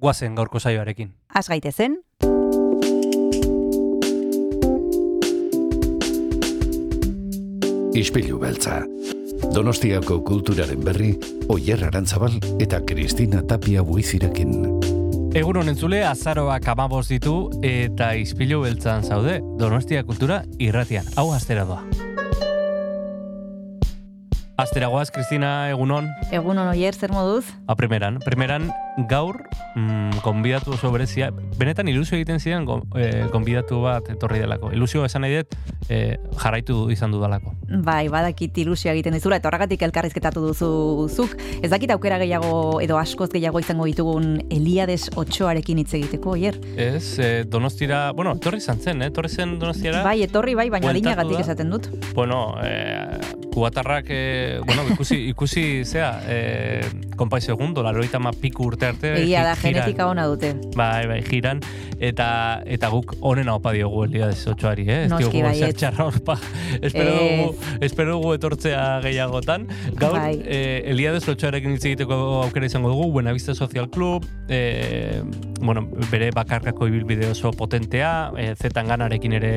guazen gaurko saioarekin. Az gaitezen, Ispilu beltza. Donostiako kulturaren berri, Oyer Arantzabal eta Kristina Tapia buizirekin. Egun honen zule, azaroak amaboz ditu eta izpilu beltzan zaude, Donostia kultura irratian. Hau astera doa. Astera goaz, Kristina, egunon. egun oier zer moduz? A primeran, primeran gaur mm, konbidatu oso berezia, benetan ilusio egiten kon, eh, konbidatu bat etorri delako. Ilusio esan nahi dut eh, jarraitu izan dudalako. Bai, badakit ilusio egiten dizula, eta horregatik elkarrizketatu duzu zuk. Ez dakit aukera gehiago edo askoz gehiago izango ditugun Eliades Otxoarekin hitz egiteko, oier. Ez, eh, donostira, bueno, etorri izan zen, eh? etorri zen donostiara. Bai, etorri bai, baina adinagatik esaten dut. Bueno, eh, kubatarrak, eh, bueno, ikusi, ikusi zea, eh, konpai segundo, laroita ma piku urte arte. Egia da, giran. genetika ona dute. Bai, bai, giran, eta eta guk onena opa diogu Eliades Otxoari, eh? Ez diogu baietz. zer txarra ospa. espero, dugu, espero dugu etortzea gehiagotan. Gaur, Bai. eh, Eliades Otxoarekin hitz egiteko aukera izango dugu, Buenavista Social Club, eh, bueno, bere bakarkako ibilbide oso potentea, eh, zetan ganarekin ere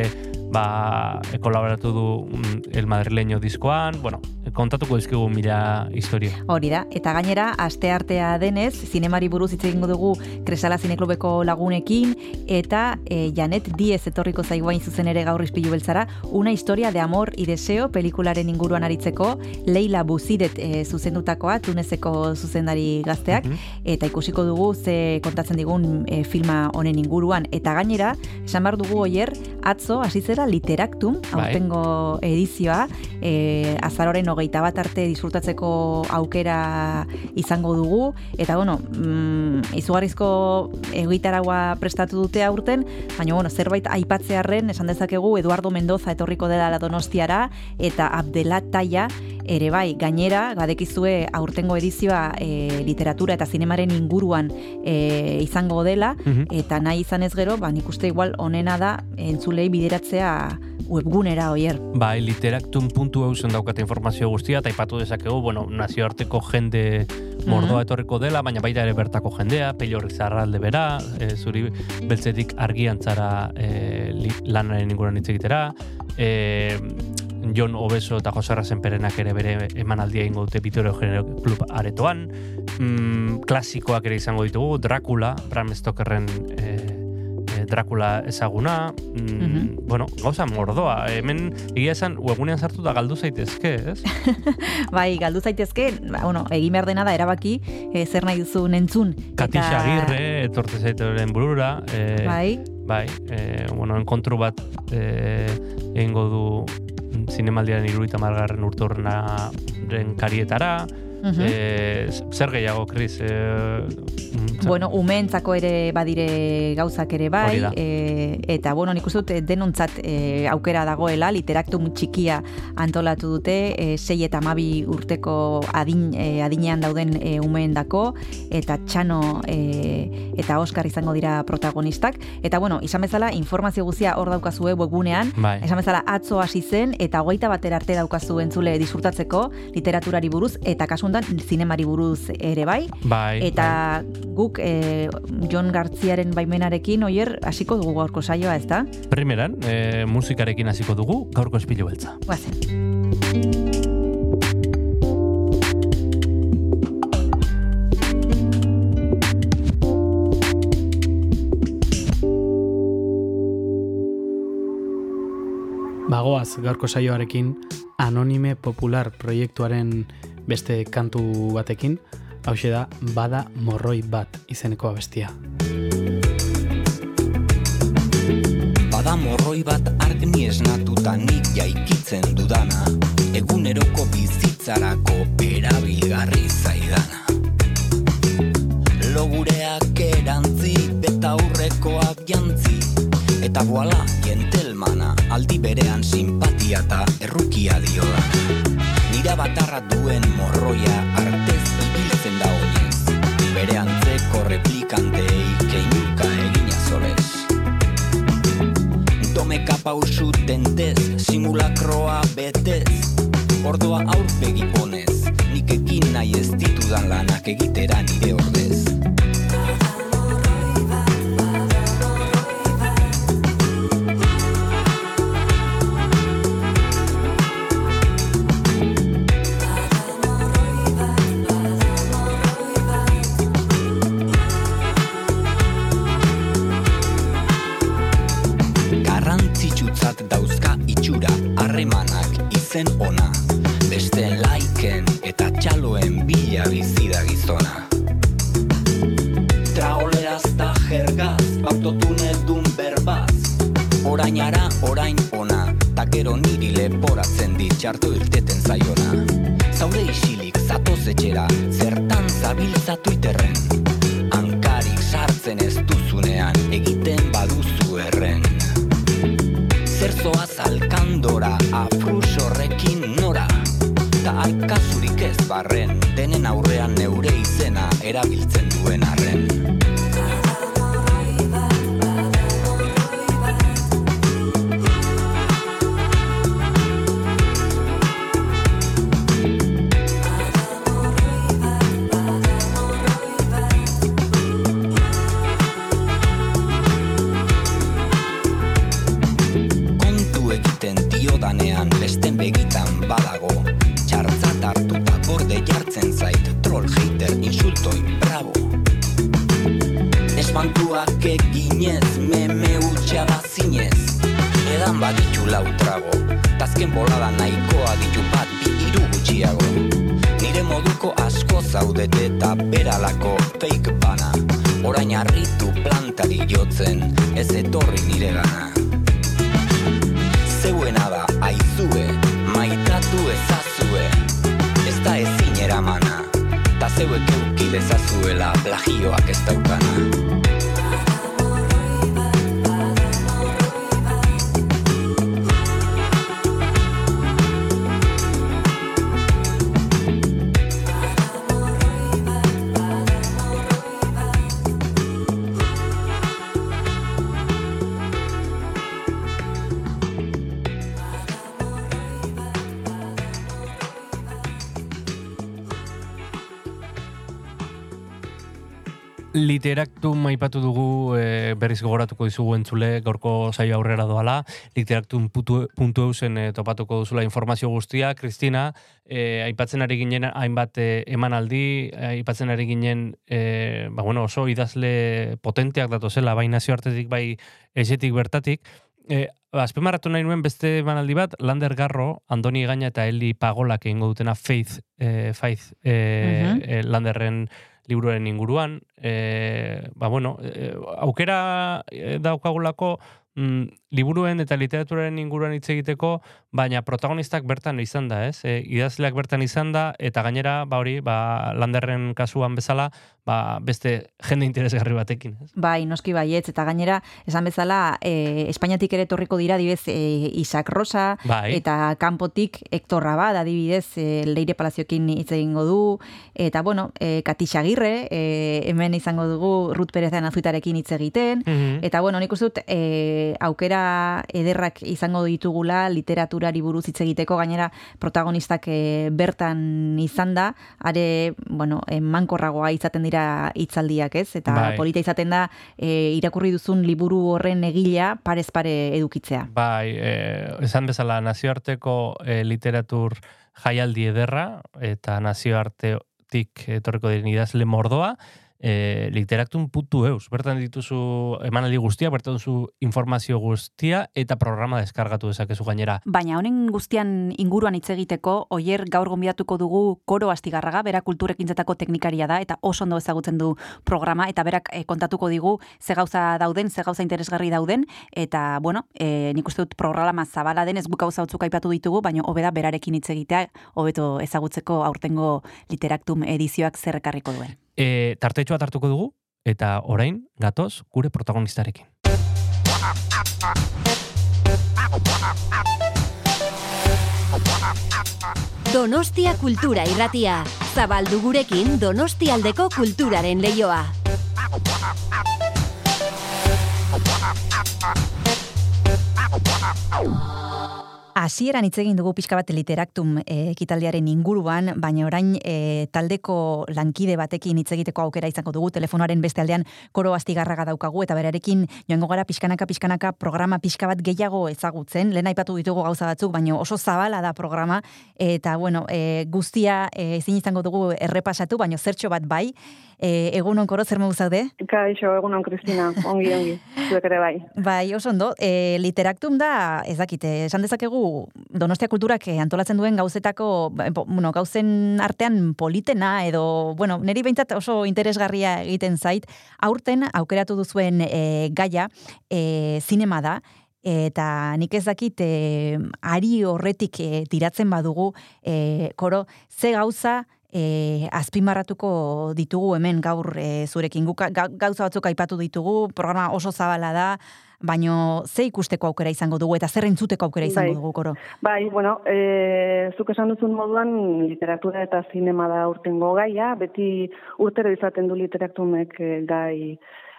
ba, kolaboratu du mm, El Madrileño diskoan, bueno, kontatuko dizkigu mila historia. Hori da, eta gainera, aste artea denez, zinemari buruz hitz egingo dugu Kresala Zineklubeko lagunekin, eta e, Janet Diez etorriko zaiguain zuzen ere gaur izpilu beltzara, una historia de amor y deseo pelikularen inguruan aritzeko, Leila Buziret e, zuzendutakoa, tunezeko zuzendari gazteak, Mhm. eta ikusiko dugu ze kontatzen digun e, filma honen inguruan, eta gainera, esan behar dugu oier, atzo hasi zera literaktum, Bai. aurtengo edizioa, e, azaroren hogeita bat arte disfrutatzeko aukera izango dugu, eta bueno, mm, izugarrizko egitaragua prestatu dute aurten, baina bueno, zerbait aipatzearren esan dezakegu Eduardo Mendoza etorriko dela la Donostiara, eta Abdelat Taia ere bai, gainera, badekizue aurtengo edizioa e, literatura eta zinemaren inguruan e, izango dela, Mhm. eta nahi izan ez gero, ba, nik uste igual onena da entzulei bideratzea webgunera oier. Bai, eusen daukate informazio guztia, eta ipatu dezakegu, bueno, nazioarteko jende mordoa Mhm. etorriko dela, baina baita ere bertako jendea, peilorri zarralde bera, e, zuri beltzetik argiantzara e, lanaren inguruan hitz egitera, e, Jon Obeso eta Jose Rasenperenak ere bere emanaldia ingo dute Vittorio Genero Club aretoan, mm, klasikoak ere izango ditugu, Dracula, Bram Stokerren e, e, Dracula ezaguna, mm, Mhm. bueno, gauza mordoa, hemen egia esan webgunean sartu da galdu zaitezke, ez? Bai, galdu zaitezke, ba, bueno, egin behar dena da erabaki e, zer nahi duzu entzun. Katixa Agirre, etorte zaiteren burura, e, Bai, bai, e, bueno, enkontru bat e, egingo du mm, zinemaldiaren iruita margarren urtornaren karietara, mhm. e, zer gehiago, Kris? E, mm, zer- Bueno, umeentzako ere badire gauzak ere bai, e, eta bueno, nik uste dut denontzat e, aukera dagoela, literaktum txikia antolatu dute, e, sei eta mabi urteko adin, e, adinean dauden e, umeendako, eta txano e, eta Oskar izango dira protagonistak, eta bueno, izan bezala, informazio guzia hor daukazue webgunean, Bai. Esan bezala atzo hasi zen eta hogeita batera arte daukazu entzule disfrutatzeko literaturari buruz eta kasuntan zinemari buruz ere bai. Bai, Eta guk eh, John Gartziaren baimenarekin oier hasiko dugu gaurko saioa, ezta? bai. primeran, e, musikarekin hasiko dugu, gaurko espilu beltza. Guazen. Bagoaz gaurko saioarekin Anonime Popular proiektuaren beste kantu batekin, hause da Bada Morroi bat izeneko abestia. Bada morroi bat argni esnatuta nik jaikitzen dudana. Eguneroko bizitzarako erabilgarri zaidana. Logureak erantzi Eta boala, jentelmana, aldi berean simpatia eta errukia dio da. Nira batarra duen morroia artez ibiltzen da oinez. Bere antzeko replikantei keinuka egina zolez. Domeka pausu tentez, simulakroa betez, ordoa aurpegi honez, nik ekin nahi ez ditudan lanak egitera nire ordez. Literaktu maipatu dugu e, berriz gogoratuko dizugu entzule gaurko saio aurrera doala. Literaktun puntu, puntu eusen e, topatuko duzula informazio guztia. Kristina, e, aipatzen ari ginen hainbat e, emanaldi, aipatzen ari ginen e, ba, bueno, oso idazle potenteak datozela, bai nazioartetik, bai esetik bertatik. E, azpimarratu nahi nuen beste emanaldi bat, Lander Garro, Andoni Gaina eta Eli Pagolak egingo dutena Faith, e, Faith e, Mhm. e, Landerren liburuaren inguruan. E, ba, bueno, e, aukera e, daukagulako mm, liburuen eta literaturaren inguruan hitz egiteko, baina protagonistak bertan izan da, ez? E, idazleak bertan izan da, eta gainera, ba hori, ba, landerren kasuan bezala, ba, beste jende interesgarri batekin, ez? Bai, noski baietz, eta gainera, esan bezala, e, Espainiatik ere torriko dira, adibidez, e, Isaac Rosa, Bai. eta kanpotik Hector Rabat, adibidez, e, Leire Palaziokin hitz egingo du, eta bueno, e, Katix Agirre, e, hemen izango dugu Ruth Perezan azutarekin hitz egiten, Mhm. Eta bueno, nik uste dut e, aukera ederrak izango ditugula literaturari buruz hitz egiteko gainera protagonistak e, bertan izan da, are bueno, e, mankorragoa izaten dira hitzaldiak, ez? Eta Bai. polita izaten da e, irakurri duzun liburu horren egilea parez pare edukitzea. Bai, e, esan bezala nazioarteko e, literatur jaialdi ederra eta nazioartetik etorriko diren idazle mordoa, e, literaktun putu eus. Bertan dituzu emanaldi guztia, bertan duzu informazio guztia eta programa deskargatu dezakezu gainera. Baina honen guztian inguruan hitz egiteko, oier gaur gonbidatuko dugu koro astigarraga, bera kulturekintzetako teknikaria da, eta oso ondo ezagutzen du programa, eta berak eh, kontatuko digu ze gauza dauden, ze gauza interesgarri dauden, eta, bueno, e, nik uste dut programa zabala den, ez guk gauza batzuk aipatu ditugu, baina hobeda berarekin hitz egitea, hobeto ezagutzeko aurtengo literaktum edizioak zer ekarriko duen. E, tartetxoa hartuko dugu eta orain gatoz gure protagonistarekin. Donostia Kultura Irratia. Zabaldu gurekin Donostialdeko kulturaren leioa. Hasieran hitz egin dugu pixka bat literaktum e, ekitaldiaren inguruan, baina orain e, taldeko lankide batekin hitz egiteko aukera izango dugu telefonoaren beste aldean koro astigarraga daukagu eta berarekin joango gara pixkanaka pixkanaka programa pixka bat gehiago ezagutzen. Lehen aipatu ditugu gauza batzuk, baina oso zabala da programa eta bueno, e, guztia e, ezin izango dugu errepasatu, baina zertxo bat bai. E, egun onkoro, zer mogu zaude? Kaixo, egun on, Kristina, ongi, ongi, zuek ere bai. Bai, oso ondo, e, literaktum da, ez dakite, esan dezakegu Donostia kulturak eh, antolatzen duen gauzetako, ba, bueno, gauzen artean politena edo, bueno, niri behintzat oso interesgarria egiten zait, aurten aukeratu duzuen e, gaia e, zinema da, eta nik ez dakit e, ari horretik e, tiratzen badugu e, koro, ze gauza e, azpimarratuko ditugu hemen gaur e, zurekin. gauza batzuk aipatu ditugu, programa oso zabala da, baino ze ikusteko aukera izango dugu eta zer entzuteko aukera izango bai. dugu koro? Bai, bueno, e, zuk esan duzun moduan literatura eta zinema da urtengo gaia, beti urtero izaten du literatumek e, gai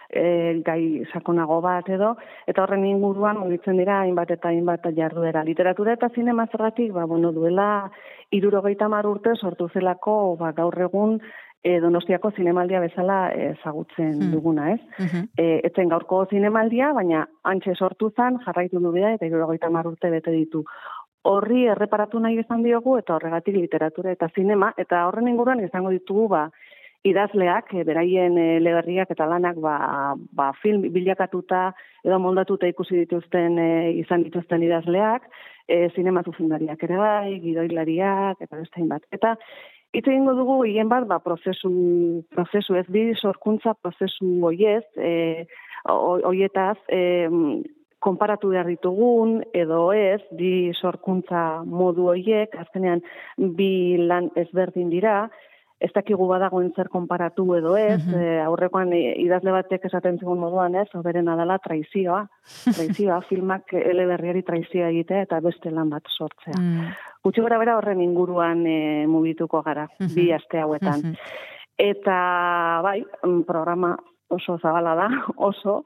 e, gai sakonago bat edo, eta horren inguruan mugitzen dira hainbat eta hainbat jarduera. Literatura eta zinema zergatik, ba, bueno, duela irurogeita mar urte sortu zelako ba, gaur egun e, donostiako zinemaldia bezala ezagutzen hmm. duguna, ez? Uh etzen gaurko zinemaldia, baina antxe sortu zan, jarraitu du bida, eta irurogeita marurte bete ditu. Horri erreparatu nahi izan diogu, eta horregatik literatura eta zinema, eta horren inguruan izango ditugu, ba, idazleak, e, beraien e, leberriak eta lanak ba, ba, film bilakatuta edo moldatuta ikusi dituzten e, izan dituzten idazleak, e, zinema zuzendariak ere bai, gidoilariak, eta beste bat. Eta Itze egingo dugu hien bat, ba, prozesu, prozesu ez bi sorkuntza prozesu hoiez, e, hoietaz, e, konparatu behar ditugun, edo ez, bi sorkuntza modu hoiek, azkenean bi lan ezberdin dira, ez dakigu badagoen zer konparatu edo ez, mm aurrekoan idazle batek esaten zigun moduan ez, oberen adala traizioa, traizioa, filmak eleberriari traizioa egitea eta beste lan bat sortzea. Mm. Gutxi gara bera horren inguruan e, mugituko gara, bi aste hauetan. Eta, bai, mm, programa oso zabala da, oso,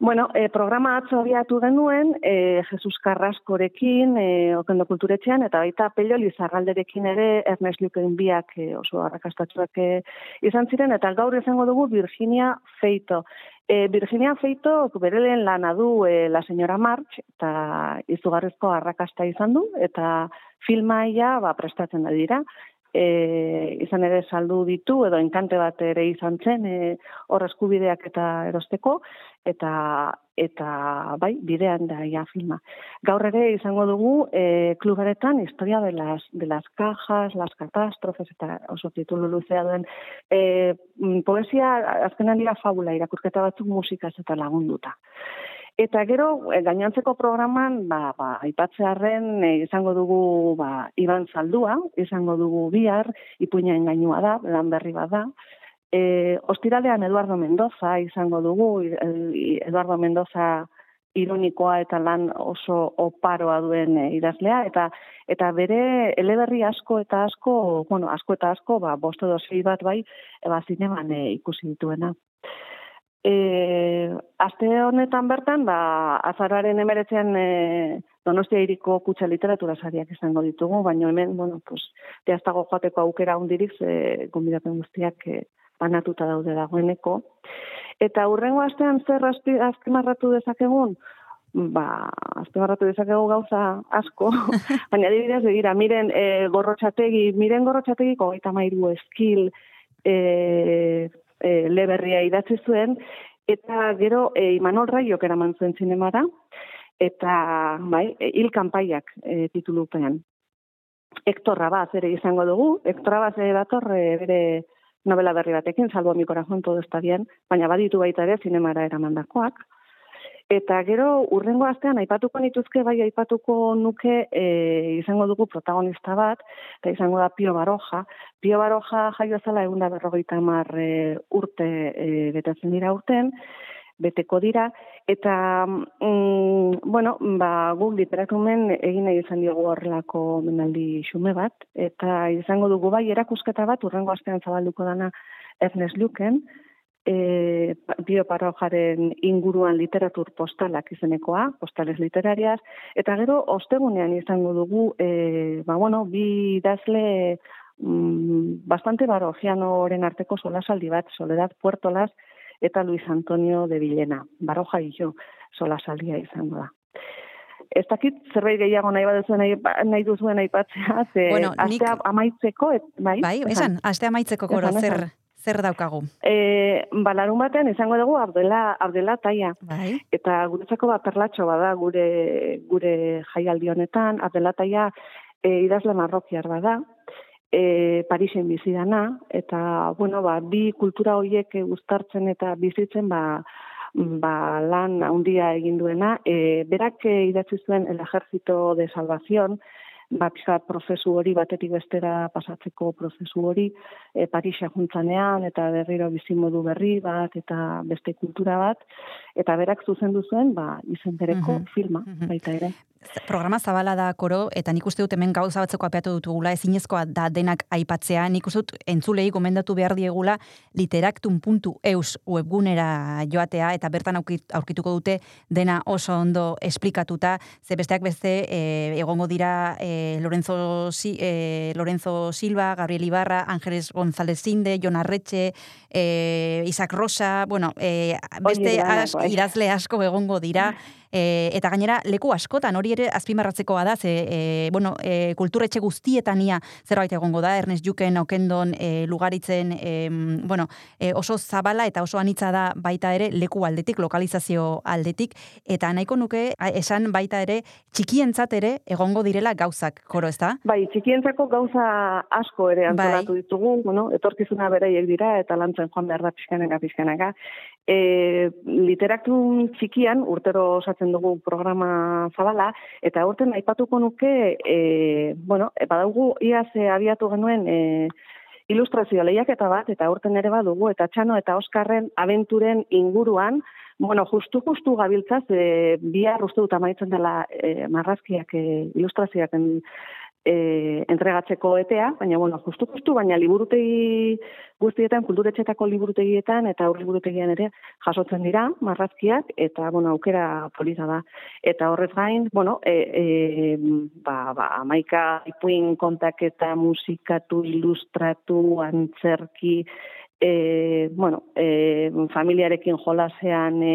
Bueno, e, programa atzo abiatu genuen, e, Jesus Carrascorekin, e, okendo kulturetxean, eta baita pelio lizarralderekin ere, Ernest Luken biak e, oso arrakastatxoak e, izan ziren, eta gaur izango dugu Virginia Feito. E, Virginia Feito, bere lehen lana du e, La Señora March, eta izugarrizko arrakasta izan du, eta filmaia ba, prestatzen da dira e, izan ere saldu ditu edo enkante bat ere izan zen e, hor eskubideak eta erosteko eta eta bai bidean da ja filma. Gaur ere izango dugu e, klubaretan historia de las de las cajas, las catástrofes eta oso titulu luzea duen e, poesia azkenan dira fabula irakurketa batzuk musikaz eta lagunduta. Eta gero, e, gainantzeko programan, ba, ba, aipatzearen e, izango dugu ba, Iban Zaldua, izango dugu bihar, ipuina engainua da, lan berri bat da. E, ostiralean Eduardo Mendoza izango dugu, Eduardo Mendoza ironikoa eta lan oso oparoa duen idazlea, eta eta bere eleberri asko eta asko, bueno, asko eta asko, ba, boste dozei bat bai, eba zineman e, ikusi dituena. E, aste honetan bertan, ba, azararen emeretzean e, donostia iriko kutsa literatura sariak izango ditugu, baina hemen, bueno, pues, teaztago joateko aukera hundirik, e, gombidapen guztiak e, banatuta daude dagoeneko. Eta hurrengo astean zer azpimarratu dezakegun, ba, azpimarratu dezakegu gauza asko, baina adibidez, begira, miren e, gorrotxategi, miren gorrotxategi, kogaita mairu eskil, e, e, leberria idatzi zuen, eta gero e, Imanol Raiok eraman zuen zinemara, eta bai, e, hil kanpaiak e, titulupean. Hector Rabaz ere izango dugu, Hector Rabaz ere dator e, bere novela berri batekin, salbo mi corazón todo está bien, baina baditu baita ere zinemara eramandakoak. Eta gero, urrengo astean, aipatuko nituzke, bai aipatuko nuke e, izango dugu protagonista bat, eta izango da Pio Baroja. Pio Baroja jaio zela egun berrogeita mar e, urte e, betetzen dira urten, beteko dira, eta, mm, bueno, ba, guk literatumen egin nahi izan diogu horrelako menaldi xume bat, eta izango dugu bai erakusketa bat, urrengo astean zabalduko dana Ernest Luken, e, bioparrojaren inguruan literatur postalak izenekoa, postales literarias, eta gero ostegunean izango dugu, e, ba, bueno, bi idazle mm, bastante barojianoren arteko solasaldi bat, Soledad Puertolas, eta Luis Antonio de Villena. Baroja jo solasaldia izango da. Ez dakit zerbait gehiago nahi baduzuen nahi, nahi duzuen aipatzea, ze Bueno, nik- astea amaitzeko, et, bai? Bai, esan, aste amaitzeko koro, zer. Zer daukagu? E, balarun batean izango dugu Abdela, Abdela taia. Bai, Eta guretzako bat perlatxo bada gure, gure jaialdi honetan, Abdela taia e, idazle marrokiar bada, e, Parisen bizi dana, eta, bueno, ba, bi kultura horiek uztartzen eta bizitzen, ba, ba, lan handia egin duena. E, berak e, idatzi zuen El Ejército de Salvación, ba, pixka prozesu hori batetik bestera pasatzeko prozesu hori, e, Parisa juntzanean, eta berriro bizimodu berri bat, eta beste kultura bat, eta berak zuzendu zuen, ba, izen bereko Mhm, filma, mhm. baita ere. Programa zabala da koro, eta nik uste dut hemen gauza batzeko apeatu dutugula, ezinezkoa da denak aipatzea, nik uste dut entzulei gomendatu behar diegula literaktun.eus webgunera joatea, eta bertan aurkituko dute dena oso ondo esplikatuta, ze besteak beste e, egongo dira e, Lorenzo, Si- e, Lorenzo Silva, Gabriel Ibarra, Ángeles González Zinde, Jon Arretxe, e, Isaac Rosa, bueno, e, beste denak, as, bai. idazle asko egongo dira, E, eta gainera, leku askotan, hori ere azpimarratzekoa da, ze, e, bueno, e, kulturetxe guztietan ia zerbait egongo da, Ernest Juken, Okendon, e, Lugaritzen, e, bueno, e, oso zabala eta oso anitza da baita ere leku aldetik, lokalizazio aldetik, eta nahiko nuke esan baita ere txikientzat ere egongo direla gauzak, koro ez da? Bai, txikientzako gauza asko ere antolatu ditugu, bueno, etorkizuna beraiek dira, eta lantzen joan behar da pixkanaka, pixkanaka. E, literaktun txikian, urtero osatzen dugu programa zabala, eta urten aipatuko nuke, e, bueno, e, badaugu iaz e, abiatu genuen e, ilustrazio lehiaketa bat, eta urten ere badugu, eta Txano eta Oskarren abenturen inguruan, bueno, justu-justu gabiltzaz, e, bihar uste dut amaitzen dela e, marrazkiak, e, ilustrazioak e, entregatzeko etea, baina, bueno, justu-justu, baina liburutegi guztietan, kulturetxetako liburutegietan eta aur liburutegian ere jasotzen dira marrazkiak, eta, bueno, aukera polita da. Eta horrez gain, bueno, e, e, ba, ba, amaika ipuin kontaketa, musikatu, ilustratu, antzerki, e, bueno, e, familiarekin jolasean e,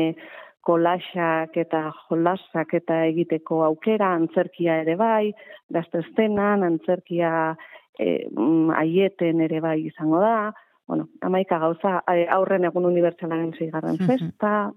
kolaxak eta jolasak eta egiteko aukera, antzerkia ere bai, gaztestenan, antzerkia e, aieten ere bai izango da, bueno, amaika gauza, e, aurren egun unibertsalaren zigarren Mhm. festa,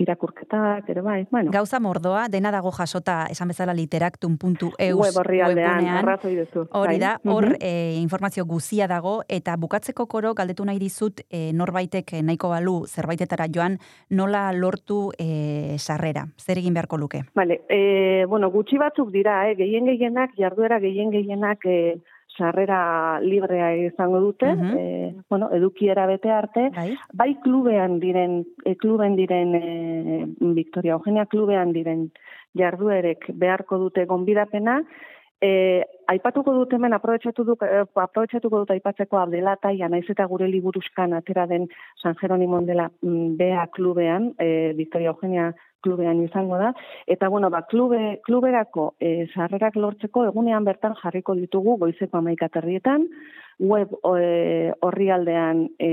irakurketak ere bai, bueno. Gauza mordoa, dena dago jasota, esan bezala literaktun.eus Web orrialdean, webgunean. arrazoi duzu. Hori bai. da, hor Mhm. e, informazio guzia dago, eta bukatzeko koro galdetu nahi dizut e, norbaitek e, nahiko balu zerbaitetara joan, nola lortu e, sarrera, zer egin beharko luke? Vale, e, bueno, gutxi batzuk dira, eh? gehien gehienak, jarduera gehien gehienak e, sarrera librea izango dute, Mhm. e, bueno, edukiera bete arte, Bai? bai klubean diren, e, kluben diren, e, Victoria Eugenia klubean diren jarduerek beharko dute gonbidapena, E, aipatuko dut hemen, aprobetxatu dut, aprobetxatuko dut aipatzeko abdela taia, naiz eta gure liburuzkan atera den San Jeronimon dela mm, Bea klubean, e, Victoria Eugenia klubean izango da, eta bueno, ba, klube, kluberako e, sarrerak lortzeko egunean bertan jarriko ditugu goizeko amaikaterrietan, web e, orrialdean e,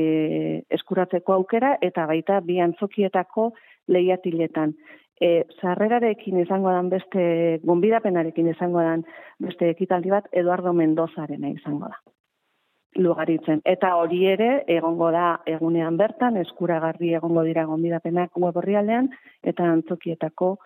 eskuratzeko aukera, eta baita bi antzokietako lehiatiletan. E, sarrerarekin izango dan beste, gonbidapenarekin izango dan beste ekitaldi bat, Eduardo Mendozarena izango da lugaritzen. Eta hori ere, egongo da egunean bertan, eskuragarri egongo dira gonbidapenak web orrialdean, eta antzokietako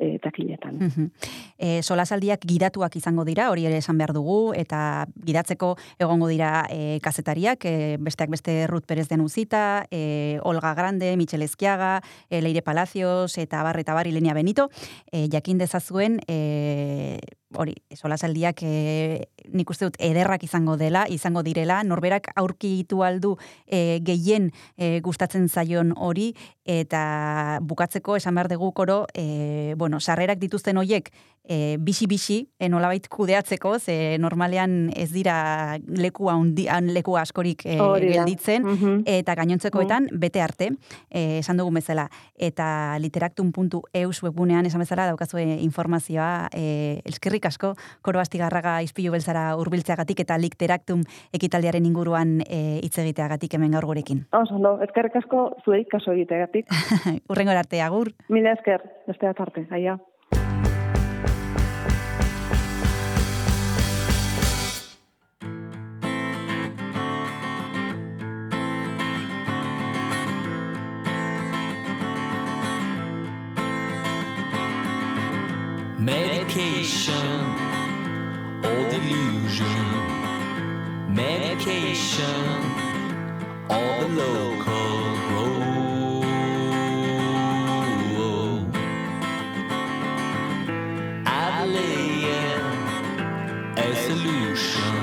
e, takiletan. Mhm. E, solasaldiak gidatuak izango dira, hori ere esan behar dugu, eta gidatzeko egongo dira e, kazetariak, e, besteak beste Ruth Perez den Uzita, e, Olga Grande, Michel Ezkiaga, e, Leire Palacios, eta Bar, eta Bar, Ilenia Benito, e, jakin dezazuen, e, hori, solasaldiak e, nik uste dut ederrak izango dela, izango direla, norberak aurkitu aldu e, gehien e, gustatzen zaion hori, eta bukatzeko esan behar dugu koro, e, bueno, sarrerak dituzten hoiek e, bisi-bisi, e, nolabait kudeatzeko, ze normalean ez dira leku, haundi, leku askorik e, gelditzen, Mhm. eta gainontzekoetan bete arte, e, esan dugun bezala. Eta literaktum.eus webgunean esan bezala daukazue informazioa, e, eskerrik asko, koro astigarraga izpilu beltzara urbiltzeagatik eta literaktum ekitaldiaren inguruan e, hitz egiteagatik hemen gaur gurekin. Oso, ondo, ezkerrik asko zuei kaso egiteagatik. Urrengo arte, agur. Mila esker, beste arte, aia. Medication or delusion. Medication or the local road. I lay a solution,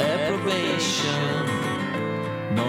a probation. No,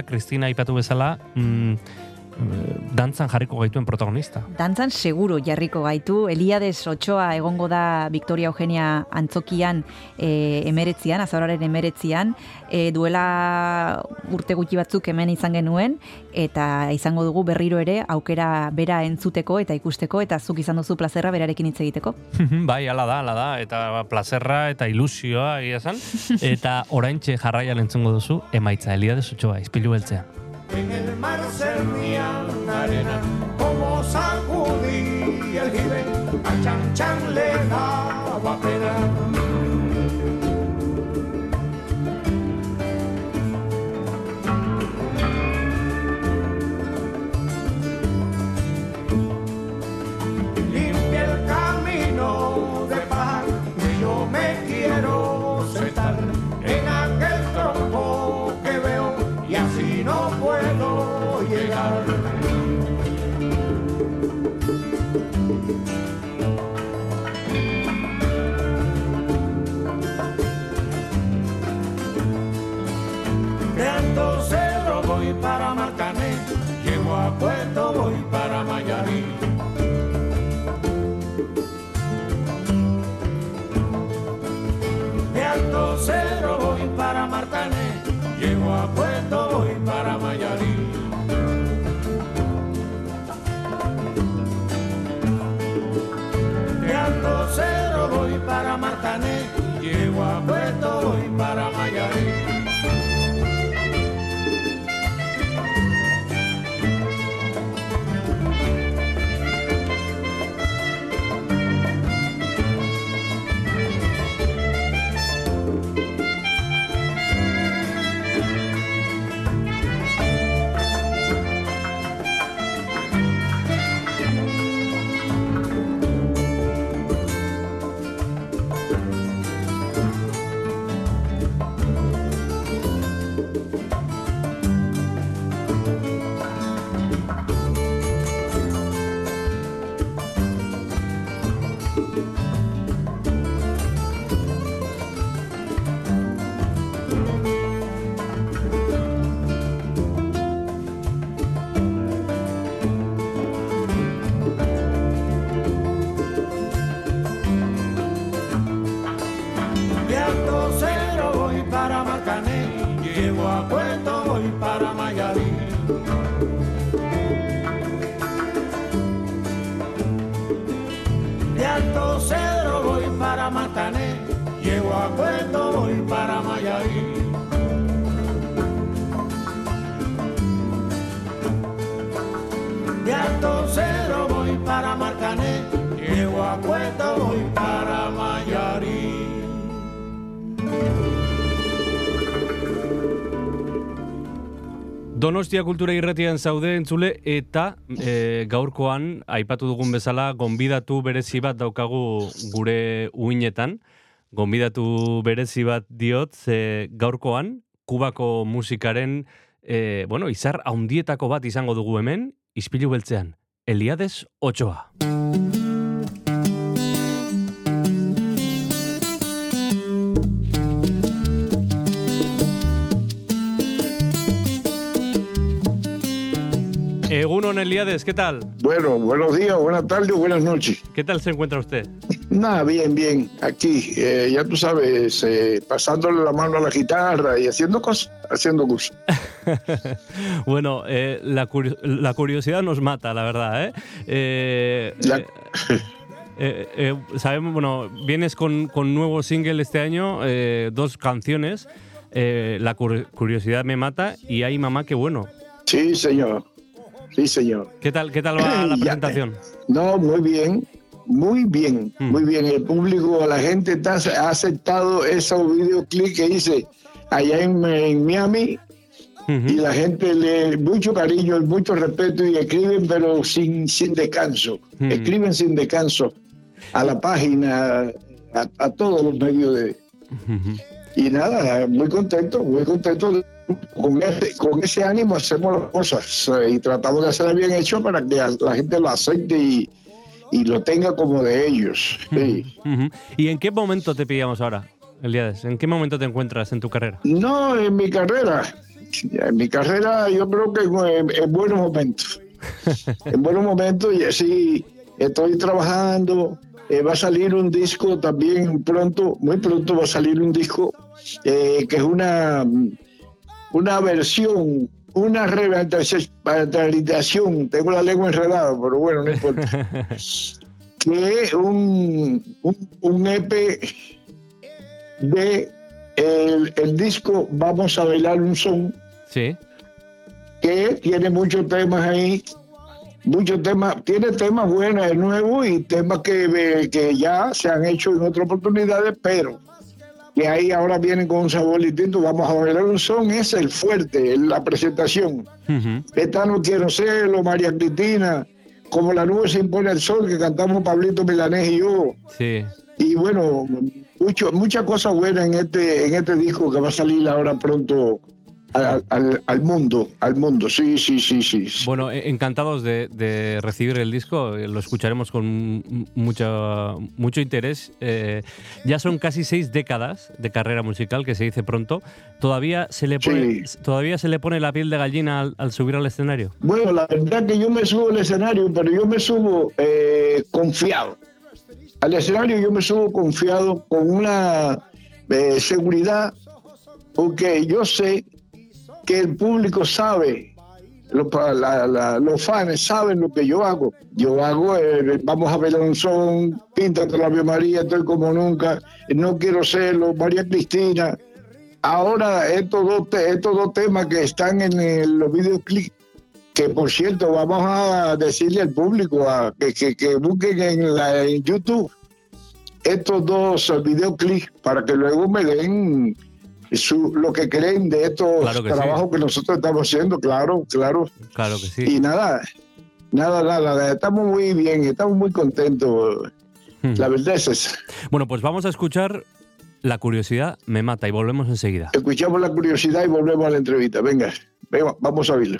Kristina aipatu bezala, mm, dantzan jarriko gaituen protagonista. Dantzan seguro jarriko gaitu, Eliades Ochoa egongo da Victoria Eugenia antzokian e, emeretzian, azoraren emeretzian, e, duela urte gutxi batzuk hemen izan genuen, eta izango dugu berriro ere aukera bera entzuteko eta ikusteko, eta zuk izan duzu plazerra berarekin hitz egiteko. bai, ala da, ala da, eta plazerra eta ilusioa egia esan, eta oraintxe jarraian entzungo duzu, emaitza Eliades Ochoa, izpilu beltzean. En el mar cernía una arena como sacudí el jibe, a Chan Chan le daba pena. 나는 Donostia kultura irratian zaude entzule eta e, gaurkoan aipatu dugun bezala gonbidatu berezi bat daukagu gure uinetan. Gonbidatu berezi bat diot ze gaurkoan kubako musikaren e, bueno, izar haundietako bat izango dugu hemen, ispilu beltzean, Eliades Ochoa. Egunon Eliades, ¿qué tal? Bueno, buenos días, buenas tardes, buenas noches. ¿Qué tal se encuentra usted? Nada, bien, bien. Aquí, eh, ya tú sabes, eh, pasándole la mano a la guitarra y haciendo cosas, haciendo cosas. bueno, eh, la, curi- la curiosidad nos mata, la verdad, ¿eh? Eh, La- eh, eh, eh, sabemos, bueno, vienes con, con nuevo single este año, eh, dos canciones. eh, la cur- curiosidad me mata y hay mamá que bueno. Sí, señor. Sí, señor. ¿Qué tal, qué tal va la presentación? No, muy bien. muy bien, Mm. muy bien. El público, la gente está, ha aceptado esos videoclips que hice allá en, en Miami y la gente le mucho cariño, mucho respeto y escriben pero sin, sin descanso. Mm. Escriben sin descanso a la página, a, a todos los medios de... Y nada, muy contento, muy contento. Con ese, con ese ánimo hacemos las cosas eh, y tratamos de hacerlas bien hecho para que la gente lo acepte y, y lo tenga como de ellos. Sí. ¿Y en qué momento te pillamos ahora, Elías? ¿En qué momento te encuentras en tu carrera? No, en mi carrera, en mi carrera yo creo que en, en buenos momentos. en buenos momentos y así estoy trabajando. eh, va a salir un disco también pronto, muy pronto va a salir un disco eh, que es una, una versión, una revitalización, tengo la lengua enredada, pero bueno, no importa. que es un, un, un EP de el, el disco Vamos a bailar un son Sí. que tiene muchos temas ahí, muchos temas, tiene temas buenos de nuevo y temas que, que ya se han hecho en otras oportunidades, pero que ahí ahora vienen con un sabor distinto. Vamos a bailar un son, es el fuerte, la presentación. Esta no quiero serlo, María Cristina, como la nube se impone al sol, que cantamos Pablito Milanés y yo. Sí. Y bueno, mucho, muchas cosas buenas en este, en este disco que va a salir ahora pronto al, al- al mundo, al mundo, sí, sí, sí, sí. Bueno, e- encantados de, de recibir el disco, eh, lo escucharemos con mucho, mucho interés. Eh, ya son casi seis décadas de carrera musical, que se dice pronto. ¿Todavía se le pone, ¿todavía se le pone la piel de gallina al, al subir al escenario? Bueno, la verdad que yo me subo al escenario, pero yo me subo eh, confiado. Al escenario yo me subo confiado con una eh, seguridad, porque yo sé que el público sabe, los, la- los fans saben lo que yo hago. Yo hago, eh, vamos a ver un son, píntate la Ave María, estoy como nunca, no quiero serlo, María Cristina. Ahora, estos dos, estos dos temas que están en el- los videoclips, que por cierto, vamos a decirle al público que, que busquen en, la, en YouTube estos dos videoclips para que luego me den su, lo que creen de estos Claro que sí. trabajos que nosotros estamos haciendo, claro, claro. Claro que sí. Y nada, nada, nada, estamos muy bien, estamos muy contentos. La verdad es esa. Bueno, pues vamos a escuchar La curiosidad me mata y volvemos enseguida. Escuchamos la curiosidad y volvemos a la entrevista. Venga, venga vamos a verlo.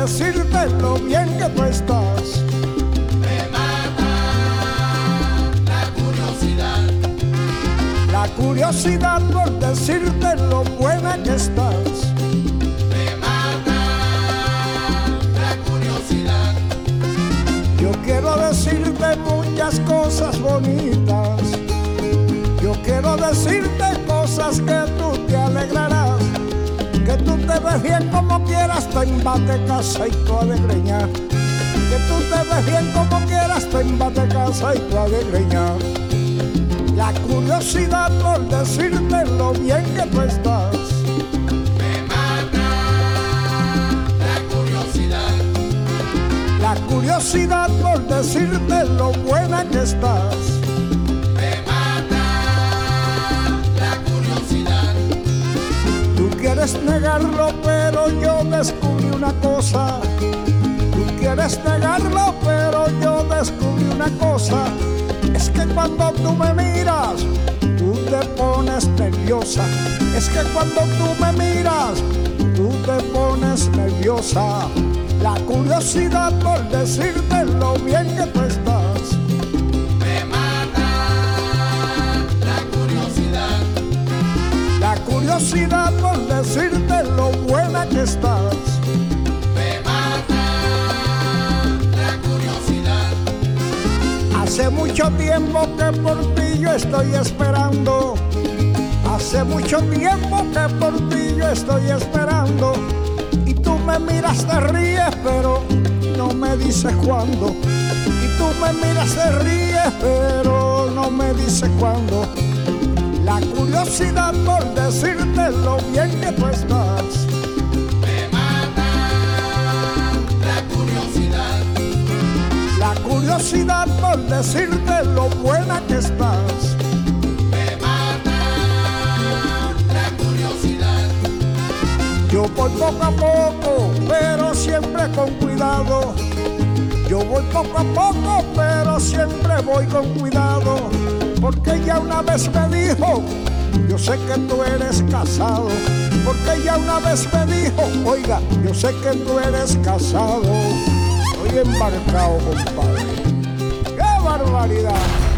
Decirte lo bien que tú estás. La curiosidad por decirte lo buena que estás. La curiosidad. Yo quiero decirte muchas cosas bonitas. Yo quiero decirte cosas que tú te alegrarás. Que tú te ves bien como quieras, te embate casa y tu alegreña. Que tú te ves bien como quieras, te embate casa y tu alegreña. La curiosidad por decirte lo bien que tú estás. La curiosidad. La curiosidad por decirte lo buena que estás. Quieres negarlo, pero yo descubrí una cosa. Tú quieres negarlo, pero yo descubrí una cosa. Es que cuando tú me miras, tú te pones nerviosa. Es que cuando tú me miras, tú te pones nerviosa. La curiosidad por decirte lo bien que tú estás. Curiosidad por decirte lo buena que estás. La curiosidad. Hace mucho tiempo que por ti yo estoy esperando. Hace mucho tiempo que por ti yo estoy esperando. Y tú tú me miras, te ríes, pero no me dices cuándo. Y tú me miras, te ríes, pero no me dices cuándo. La curiosidad por decirte lo bien que tú estás. Me mata la curiosidad. La curiosidad por decirte lo buena que estás. Me mata la curiosidad. Yo voy poco a poco, pero siempre con cuidado. Yo voy poco a poco, pero siempre voy con cuidado. Porque ella una vez me dijo, yo sé que tú eres casado. Porque ella una vez me dijo, oiga, yo sé que tú eres casado. Estoy embarcado, compadre. ¡Qué barbaridad!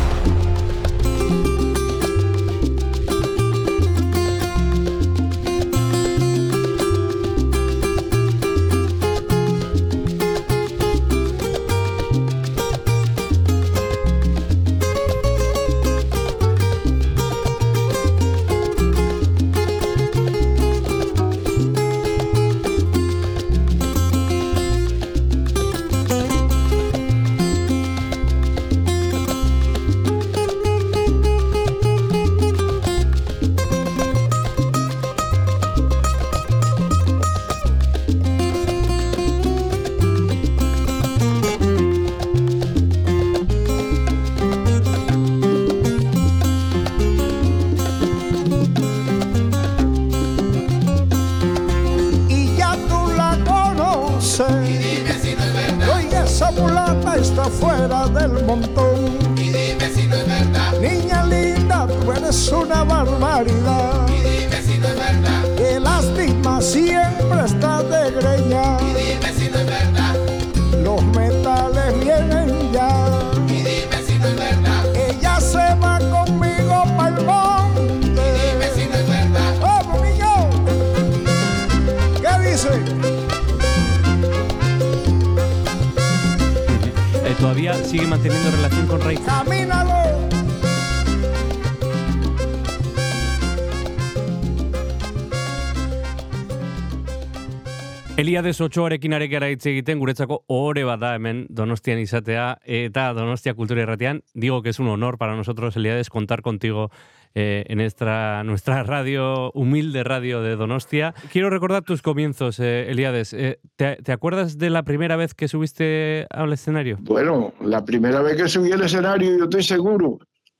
Eliades Otxoarekin ari gara hitz egiten, guretzako ohore bat da hemen Donostian izatea eta Donostia Kultura Irratian. Digo que es un honor para nosotros, Eliades, contar contigo eh, en esta, nuestra radio, humilde radio de Donostia. Quiero recordar tus comienzos, eh, Eliades. Eh, ¿te, te acuerdas de la primera vez que subiste al escenario? Bueno, la primera vez que subí al escenario, yo estoy seguro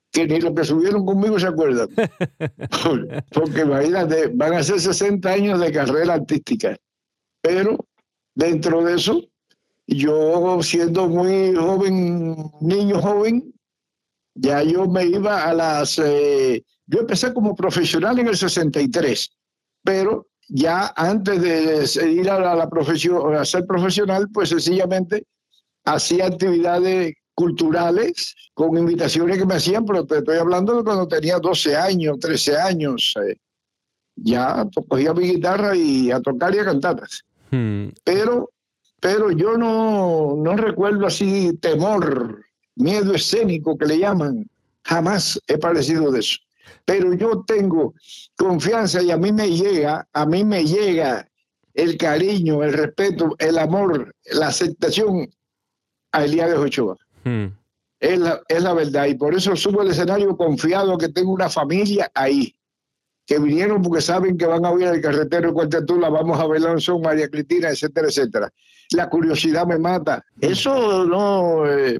que ni los que subieron conmigo se acuerdan. Porque imagínate, van a ser 60 años de carrera artística. Pero dentro de eso, yo siendo muy joven, niño joven, ya yo me iba a las... eh, yo empecé como profesional en el 63, pero ya antes de ir a la, profesión, a ser profesional, pues sencillamente hacía actividades culturales con invitaciones que me hacían, pero te estoy hablando de cuando tenía 12 años, 13 años. eh, ya cogía mi guitarra y a tocar y a cantar. Hmm, Pero, pero yo no, no recuerdo así temor, miedo escénico que le llaman. Jamás he padecido de eso. Pero yo tengo confianza y a mí me llega, a mí me llega el cariño, el respeto, el amor, la aceptación a Elías Ochoa. hmm. Es la, es la verdad. Y por eso subo al escenario confiado que tengo una familia ahí. Que vinieron porque saben que van a oír el carretero de Cuartetula, vamos a un son, María Cristina, etcétera, etcétera. La curiosidad me mata. Eso no. eh,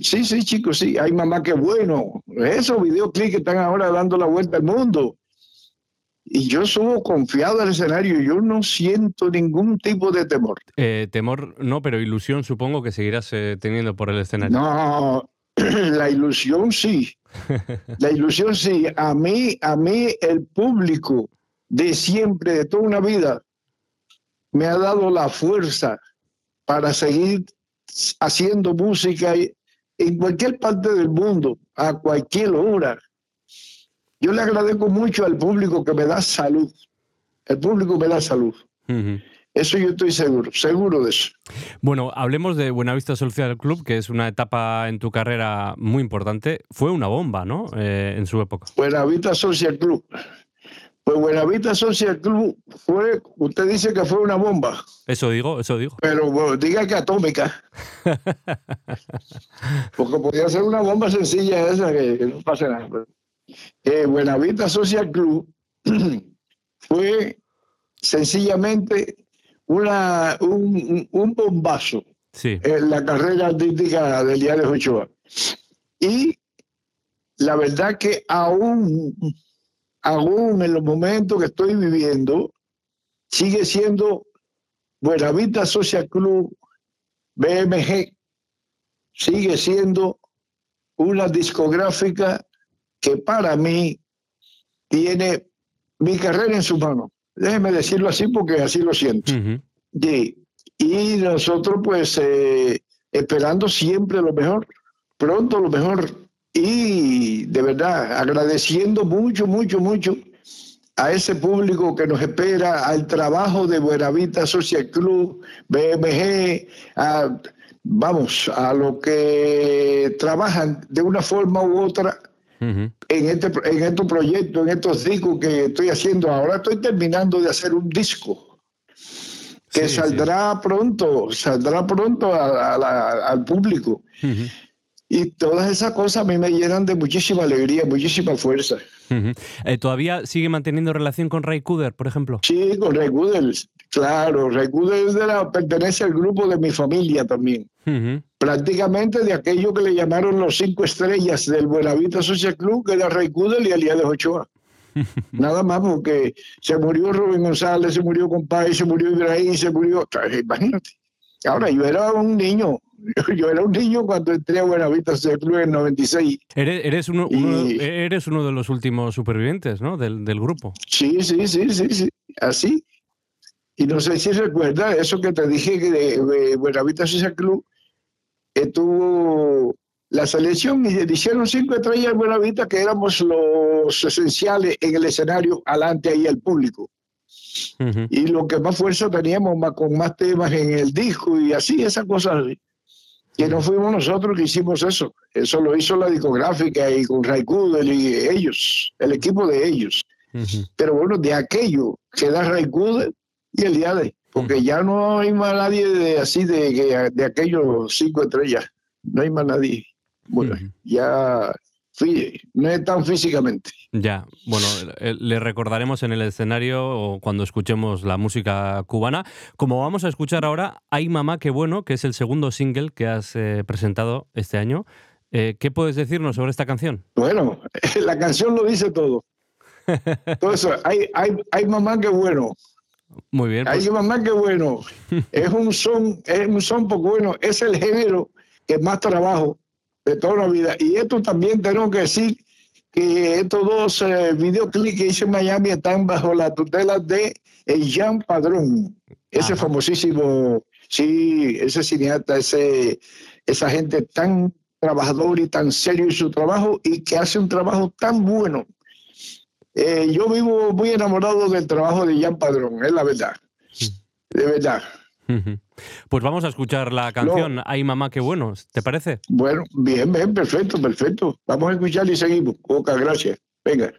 sí, sí, chicos, sí. Hay mamá que bueno. Esos videoclips que están ahora dando la vuelta al mundo. Y yo subo confiado al escenario. Yo no siento ningún tipo de temor. Eh, temor no, pero ilusión supongo que seguirás eh, teniendo por el escenario. No, la ilusión sí. La ilusión sí. A mí, a mí el público de siempre, de toda una vida, me ha dado la fuerza para seguir haciendo música en cualquier parte del mundo, a cualquier hora. Yo le agradezco mucho al público que me da salud. El público me da salud. Eso yo estoy seguro, seguro de eso. Bueno, hablemos de Buenavista Social Club, que es una etapa en tu carrera muy importante. Fue una bomba, ¿no? Eh, en su época. Buenavista Social Club. Pues Buenavista Social Club fue, usted dice que fue una bomba, Eso digo, eso digo. pero bueno, diga que atómica. Porque podía ser una bomba sencilla esa que, que no pasa nada. Eh, Buenavista Social Club fue sencillamente una, un, un bombazo Sí. en la carrera artística de Eliades Ochoa. Y la verdad que aún, aún en los momentos que estoy viviendo, sigue siendo Buenavista Social Club, BMG, sigue siendo una discográfica que para mí tiene mi carrera en sus manos. Déjeme decirlo así porque así lo siento. Sí. Y nosotros pues eh, esperando siempre lo mejor, pronto lo mejor. Y de verdad agradeciendo mucho, mucho, mucho a ese público que nos espera, al trabajo de Buenavista Social Club, BMG, a- vamos, a lo que trabajan de una forma u otra En, este, en estos proyectos, en estos discos que estoy haciendo. Ahora estoy terminando de hacer un disco que Sí, saldrá pronto, saldrá pronto a- a la- al público. Y todas esas cosas a mí me llenan de muchísima alegría, muchísima fuerza. Eh, ¿Todavía sigue manteniendo relación con Ray Cooder, por ejemplo? Sí, con Ray Goodell, claro, de la- pertenece al grupo de mi familia también. Prácticamente de aquello que le llamaron los cinco estrellas del Buenavista Social Club, que era Goodell y Elías Ochoa. Nada más porque se murió Rubén González, se murió Compay, se murió Ibrahim, se murió. Imagínate. Ahora, yo era un niño. Yo, yo era un niño cuando entré a Buenavista Social Club en 96. Eres, eres uno, uno- Y- eres uno de los últimos supervivientes, ¿no? Del, del grupo. Sí, sí, sí, sí, sí. Así. Y no sé si recuerdas eso que te dije que de, de Buenavista Social Club estuvo la selección y le hicieron cinco estrellas en Buenavista que éramos los esenciales en el escenario alante ahí al público. Ujú. Y lo que más fuerza teníamos más, con más temas en el disco y así, esas cosas así. Que no fuimos nosotros que hicimos eso. Eso lo hizo la discográfica y con Ray Kudel y ellos, el equipo de ellos. Ujú. Pero bueno, de aquello queda Ray Kudel y el Diade, porque ya no hay más nadie de, así de, de aquellos cinco estrellas. No hay más nadie. Bueno, Ujú. ya fí- no es tan físicamente. Ya, bueno, eh, le recordaremos en el escenario o cuando escuchemos la música cubana. Como vamos a escuchar ahora, Ay Mamá, qué bueno, que es el segundo single que has eh, presentado este año. Eh, ¿Qué puedes decirnos sobre esta canción? Bueno, la canción lo dice todo. Todo eso, hay, hay, hay mamá que bueno, Muy bien, pues, hay mamá que bueno. Es un son, es un son poco bueno, es el género que más trabajo de toda la vida. Y esto también tengo que decir que estos dos eh, videoclips que hice en Miami están bajo la tutela de Jean Padrón, ese Ajá. famosísimo, sí, ese cineasta, ese, esa gente tan trabajador y tan serio en su trabajo y que hace un trabajo tan bueno. Eh, yo vivo muy enamorado del trabajo de Jean Padrón, es la verdad. De verdad. pues vamos a escuchar la canción Ay Mamá, qué bueno, ¿te parece? Bueno, bien, bien, perfecto, perfecto. Vamos a escuchar y seguimos. Pocas gracias. Venga.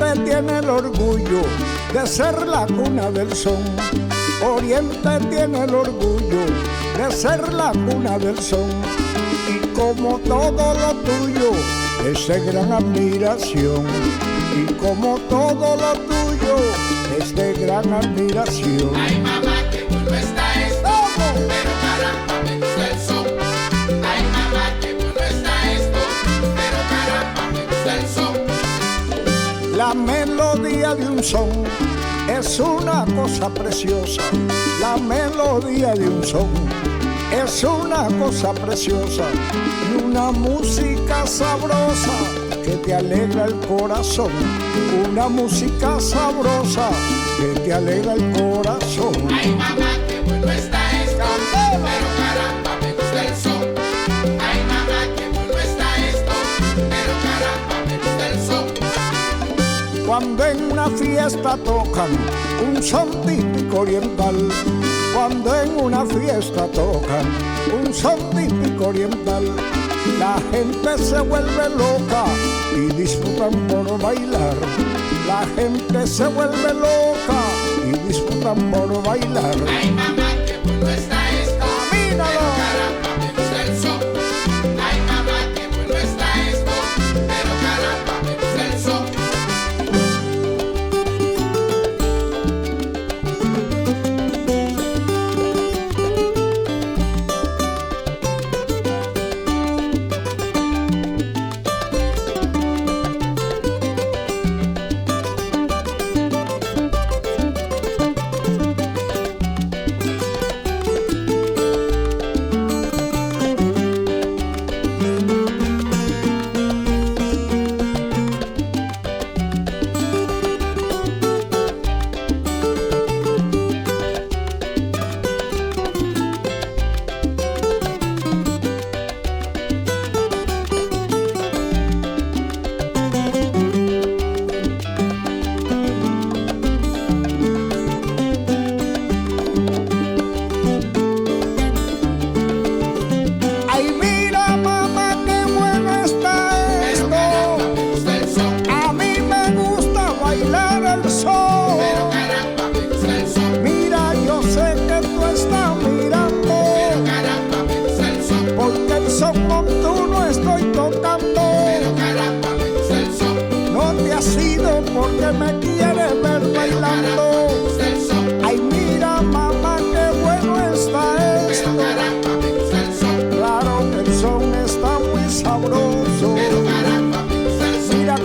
Oriente tiene el orgullo de ser la cuna del son. Oriente tiene el orgullo de ser la cuna del son. Y como todo lo tuyo es de gran admiración. Y como todo lo tuyo es de gran admiración. Ay mamá, La melodía de un son es una cosa preciosa. La melodía de un son es una cosa preciosa y una música sabrosa que te alegra el corazón. Una música sabrosa que te alegra el corazón. Ay mamá, qué bueno está Cuando en una fiesta tocan un son típico oriental. Cuando en una fiesta tocan un son típico oriental. La gente se vuelve loca y disfrutan por bailar. La gente se vuelve loca y disfrutan por bailar.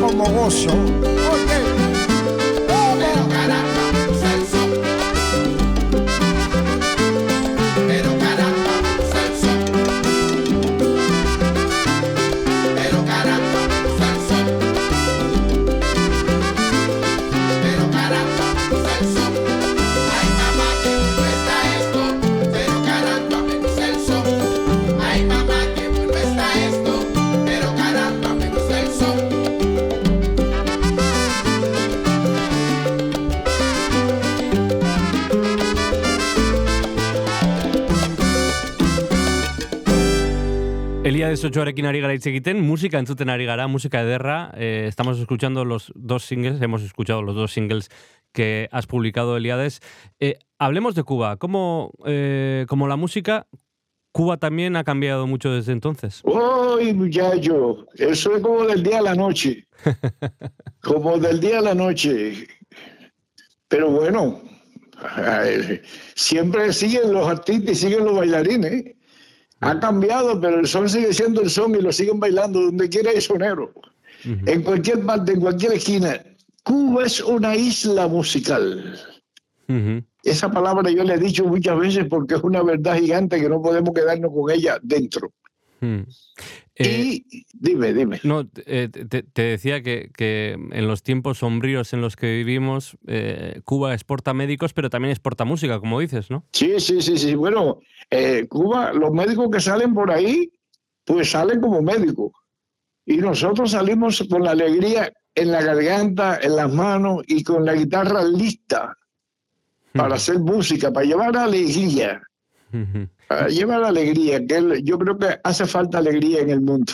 Como gozo. Elías Ochoarekin ari gara hitz egiten, musika entzuten ari gara, musika ederra. Eh, estamos escuchando los dos singles, hemos escuchado los dos singles que has publicado, Eliades. Eh, hablemos de Cuba. ¿Cómo, eh, como la música, Cuba también ha cambiado mucho desde entonces? ¡Uy, muchacho! Eso es como del día a la noche. como del día a la noche. Pero bueno, siempre siguen los artistas y siguen los bailarines. Ha cambiado, pero el son sigue siendo el son y lo siguen bailando donde quiera hay sonero. En cualquier parte, en cualquier esquina. Cuba es una isla musical. Esa palabra yo le he dicho muchas veces porque es una verdad gigante que no podemos quedarnos con ella dentro. Mm. y dime, dime. No, eh, te, te decía que, que en los tiempos sombríos en los que vivimos, eh, Cuba exporta médicos, pero también exporta música, como dices, ¿no? Sí, sí, sí, sí. Bueno, eh, Cuba, los médicos que salen por ahí, pues salen como médicos. Y nosotros salimos con la alegría en la garganta, en las manos y con la guitarra lista para hacer música, para llevar alegría, para llevar alegría, que yo creo que hace falta alegría en el mundo.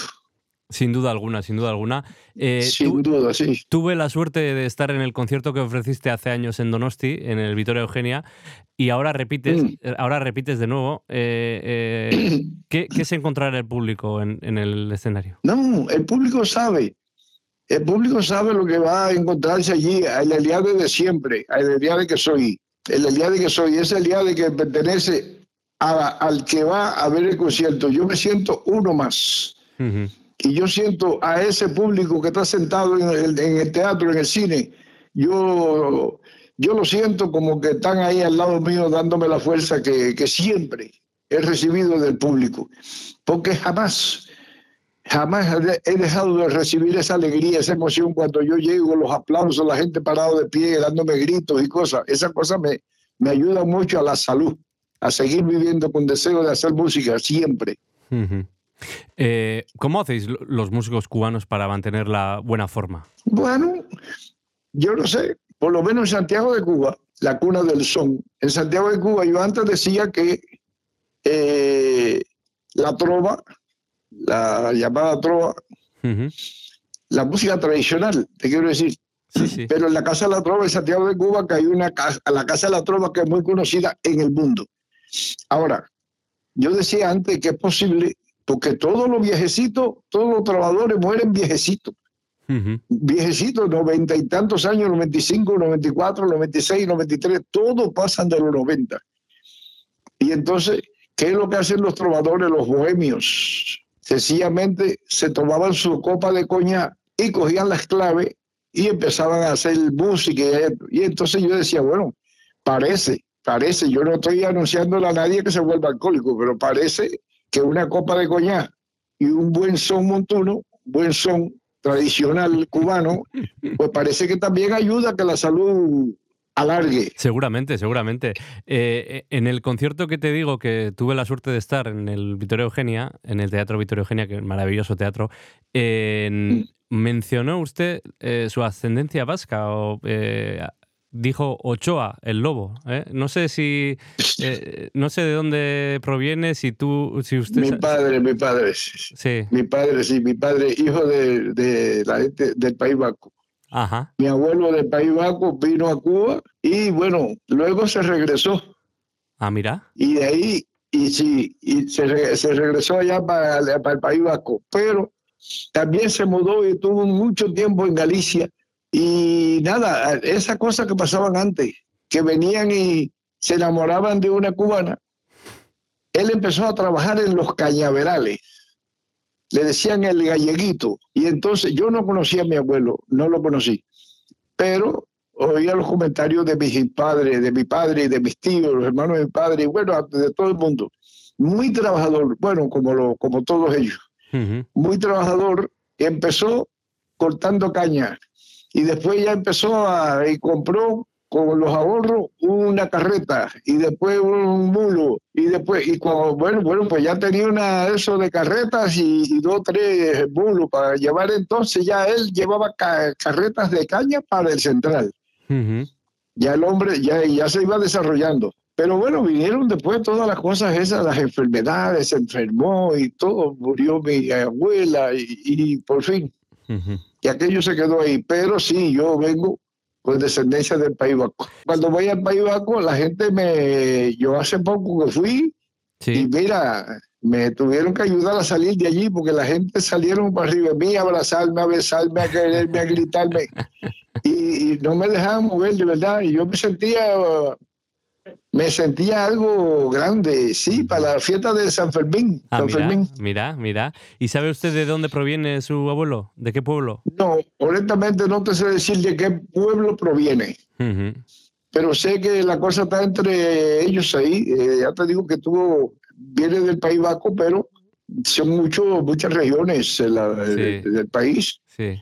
Sin duda alguna, sin duda alguna. Eh, Sin duda, sí. Tuve la suerte de estar en el concierto que ofreciste hace años en Donosti, en el Vitoria Eugenia, y ahora repites, Mm. eh, ahora repites de nuevo. Eh, eh, ¿qué, qué se encontrará el público en, en el escenario? No, el público sabe. El público sabe lo que va a encontrarse allí, el Eliade de siempre, el Eliade que soy. El Eliade que soy, ese Eliade que pertenece a- al que va a ver el concierto. Yo me siento uno más. Y yo siento a ese público que está sentado en el, en el teatro, en el cine, yo, yo lo siento como que están ahí al lado mío dándome la fuerza que, que siempre he recibido del público. Porque jamás, jamás he de- he dejado de recibir esa alegría, esa emoción cuando yo llego, los aplausos, la gente parado de pie, dándome gritos y cosas. Esa cosa me, me ayuda mucho a la salud. A seguir viviendo con deseo de hacer música siempre. Eh, ¿Cómo hacéis lo- los músicos cubanos para mantener la buena forma? Bueno, yo no sé, por lo menos en Santiago de Cuba, la cuna del son. En Santiago de Cuba yo antes decía que eh, la trova, la llamada trova, la música tradicional, te quiero decir. Sí, sí. Pero en la Casa de la Trova en Santiago de Cuba, que hay una casa, la Casa de la Trova que es muy conocida en el mundo. Ahora, yo decía antes que es posible, porque todos los viejecitos, todos los trabajadores mueren viejecitos. Viejecitos, noventa y tantos años, 95, 94, 96, 93, todos pasan de los 90. Y entonces, ¿qué es lo que hacen los trovadores, los bohemios? Sencillamente se tomaban su copa de coñac y cogían las claves y empezaban a hacer música. y. Y entonces yo decía, bueno, parece, parece, yo no estoy anunciándole a nadie que se vuelva alcohólico, pero parece que una copa de coñac y un buen son montuno, buen son tradicional cubano, pues parece que también ayuda a que la salud alargue. Seguramente, seguramente. Eh, en el concierto que te digo que tuve la suerte de estar en el Vittorio Eugenia, en el Teatro Vittorio Eugenia, que es un maravilloso teatro, en- mencionó usted eh, su ascendencia vasca o eh, dijo Ochoa, el lobo. ¿eh? No sé si, eh, no sé de dónde proviene, si tú, si usted... Mi padre, mi padre, Sí, mi padre, sí, mi padre, hijo de, de la gente del País Vasco. ajá. Mi abuelo del País Vasco vino a Cuba y bueno, luego se regresó. Ah, mira. y de ahí y sí y se, se regresó allá para, para el País Vasco pero también se mudó y estuvo mucho tiempo en Galicia y nada esas cosas que pasaban antes que venían y se enamoraban de una cubana él empezó a trabajar en los cañaverales. Le decían el galleguito. Y entonces yo no conocía a mi abuelo no lo conocí. Pero oía los comentarios de mis padres, de mi padre de mis tíos, los hermanos de mi padre, y bueno, de todo el mundo. Muy trabajador, bueno, como, lo, como todos ellos. Muy trabajador, empezó cortando caña y después ya empezó a, y compró con los ahorros una carreta y después un mulo y después y cuando bueno bueno pues ya tenía una eso de carretas y, y dos tres mulos para llevar entonces ya él llevaba ca- carretas de caña para el central Ujú. ya el hombre ya, ya se iba desarrollando. Pero bueno, vinieron después todas las cosas esas, las enfermedades, se enfermó y todo, murió mi abuela y, y por fin, Ujú. Y aquello se quedó ahí. Pero sí, yo vengo con descendencia del País Vasco. Cuando voy al País Vasco, la gente me, yo hace poco que fui y mira, me tuvieron que ayudar a salir de allí porque la gente salieron para arriba de mí a abrazarme, a besarme, a quererme, a gritarme y, y no me dejaban mover de verdad. Y yo me sentía, me sentía algo grande, sí, para la fiesta de San Fermín. Ah, San mira, Fermín. mira, mira. ¿Y sabe usted de dónde proviene su abuelo? ¿De qué pueblo? No, honestamente no te sé decir de qué pueblo proviene. Pero sé que la cosa está entre ellos ahí. Eh, ya te digo que tuvo, viene del País Vasco, pero son mucho, muchas regiones en la- de- del país. Sí.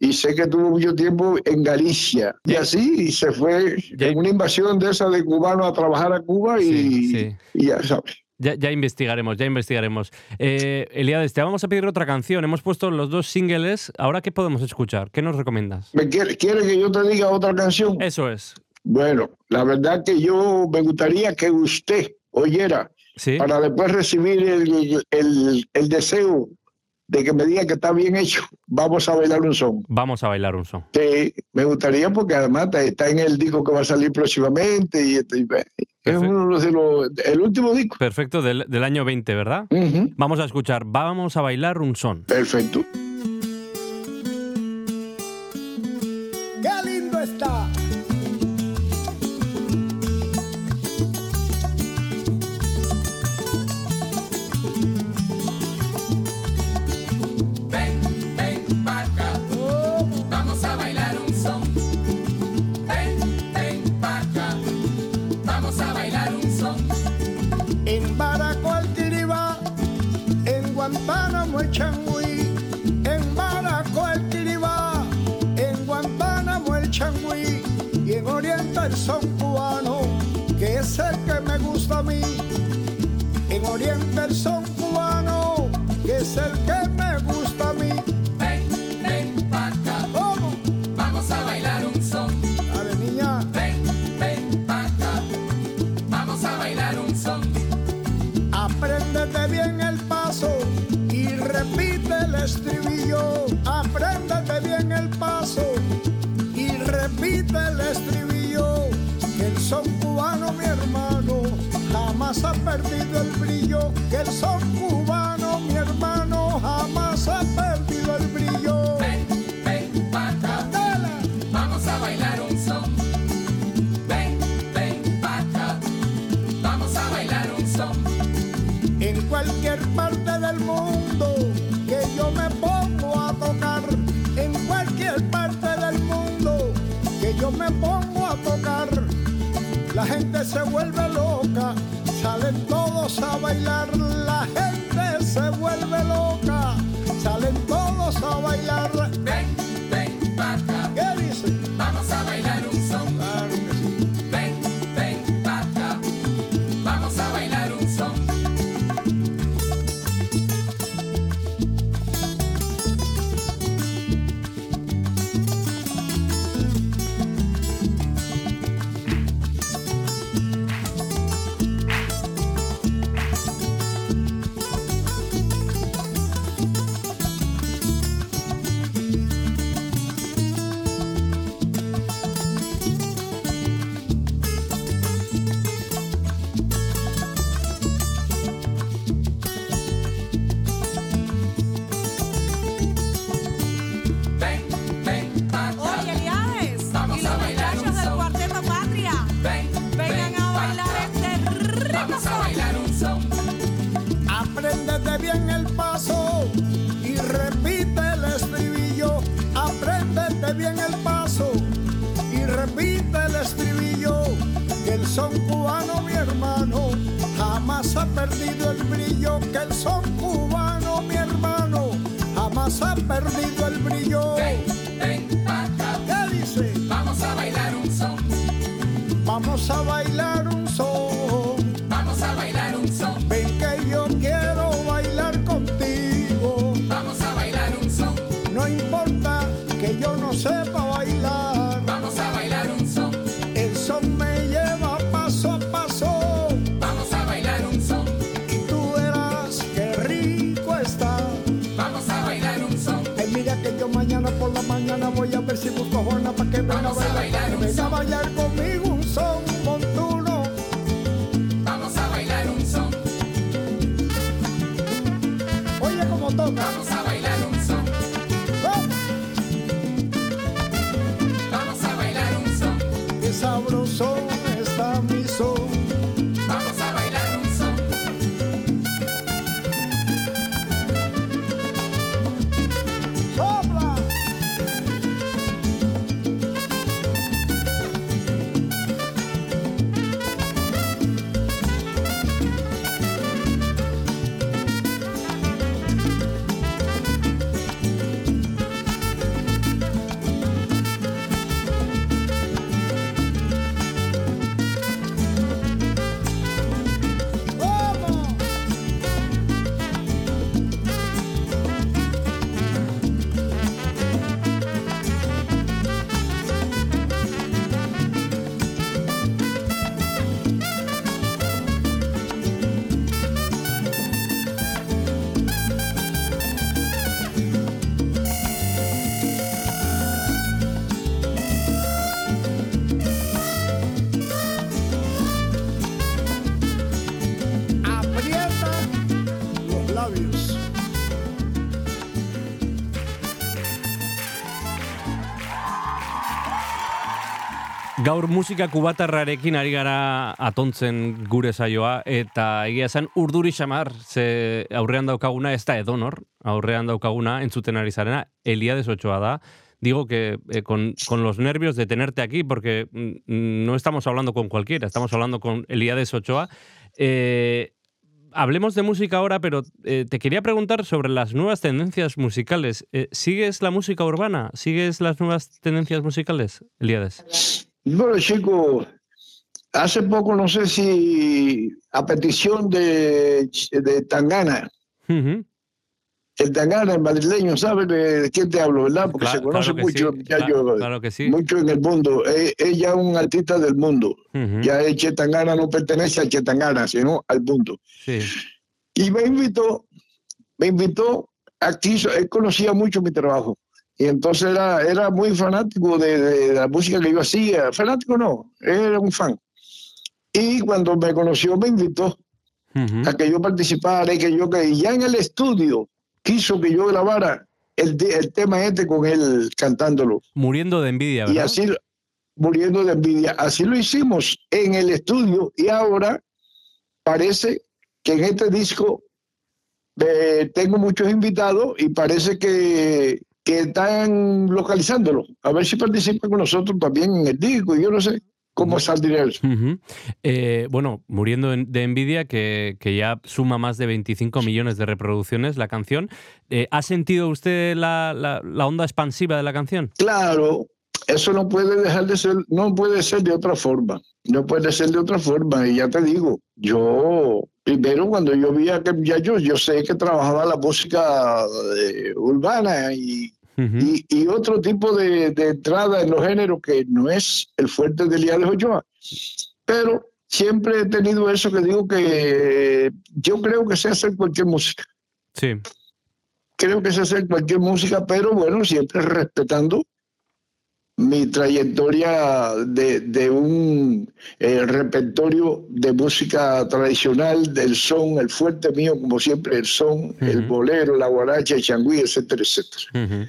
Y sé que tuvo mucho tiempo en Galicia. Y así y se fue en una invasión de esa de cubanos a trabajar a Cuba y, sí. y ya sabes. Ya, ya investigaremos, ya investigaremos. Eh, Eliades, te vamos a pedir otra canción. Hemos puesto los dos singles. Ahora, ¿qué podemos escuchar? ¿Qué nos recomiendas? ¿Me quiere, quiere que yo te diga otra canción? Eso es. Bueno, la verdad que yo me gustaría que usted oyera para después recibir el, el- el deseo de que me diga que está bien hecho. Vamos a bailar un son. Vamos a bailar un son. Sí, me gustaría porque además está- en el disco que va a salir próximamente y, este, y es uno de los, el último disco. Perfecto, del, del año 20, ¿verdad? Vamos a escuchar Vamos a bailar un son. Perfecto. El en Manacó, el Quiribá, en Guantánamo, el Changüí, y en Oriente el son cubano, que es el que me gusta a mí. En Oriente el son cubano, que es el que perdido el brillo que el sol cubano, mi hermano, jamás ha perdido el brillo. Ven, ven, pata, vamos a bailar un son. Ven, ven, pata, vamos a bailar un son. En cualquier parte del mundo que yo me pongo a tocar, en cualquier parte del mundo que yo me pongo a tocar, la gente se vuelve Gaur musika kubatarrarekin ari gara atontzen gure saioa eta egia esan urduri xamar ze aurrean daukaguna ez da edonor, aurrean daukaguna entzuten ari zarena Elia Ochoa da. Digo que eh, con, con, los nervios de tenerte aquí, porque mm, no estamos hablando con cualquiera, estamos hablando con Elías Ochoa. Eh, hablemos de música ahora, pero eh, te quería preguntar sobre las nuevas tendencias musicales. Eh, ¿Sigues la música urbana? ¿Sigues las nuevas tendencias musicales, Eliades? Bueno, chicos, hace poco, no sé si a petición de, de Tangana, el Tangana, el madrileño, ¿sabes de quién te hablo, verdad? Porque se conoce mucho, ya yo, mucho en el mundo. Eh, es ya un artista del mundo. Ya el Chetangana no pertenece al Chetangana, sino al mundo. Y me invitó, me invitó, aquí, él conocía mucho mi trabajo. Y entonces era, era muy fanático de, de la música que yo hacía. Fanático no, era un fan. Y cuando me conoció me invitó a que yo participara y que yo que y ya en el estudio quiso que yo grabara el, el tema este con él cantándolo. Muriendo de envidia, Y ¿verdad? así, muriendo de envidia, así lo hicimos en el estudio y ahora parece que en este disco eh, tengo muchos invitados y parece que, que están localizándolo. A ver si participan con nosotros también en el disco. y Yo no sé cómo saldría eso. Ujú. Eh, bueno, muriendo en- de envidia, que, que ya suma más de 25 millones de reproducciones la canción. Eh, ¿Ha sentido usted la, la- la onda expansiva de la canción? Claro, eso no puede dejar de ser, no puede ser de otra forma. No puede ser de otra forma. Y ya te digo, yo primero cuando yo vi a que ya yo, yo sé que trabajaba la música eh, urbana y, y, y otro tipo de, de entrada en los géneros que no es el fuerte de Eliades Ochoa. Pero siempre he tenido eso que digo que yo creo que sé hacer cualquier música. Sí. Creo que sé hacer cualquier música, pero bueno, siempre respetando mi trayectoria de, de un eh, repertorio de música tradicional, del son, el fuerte mío, como siempre, el son, el bolero, la guaracha, el changüí, etcétera, etcétera.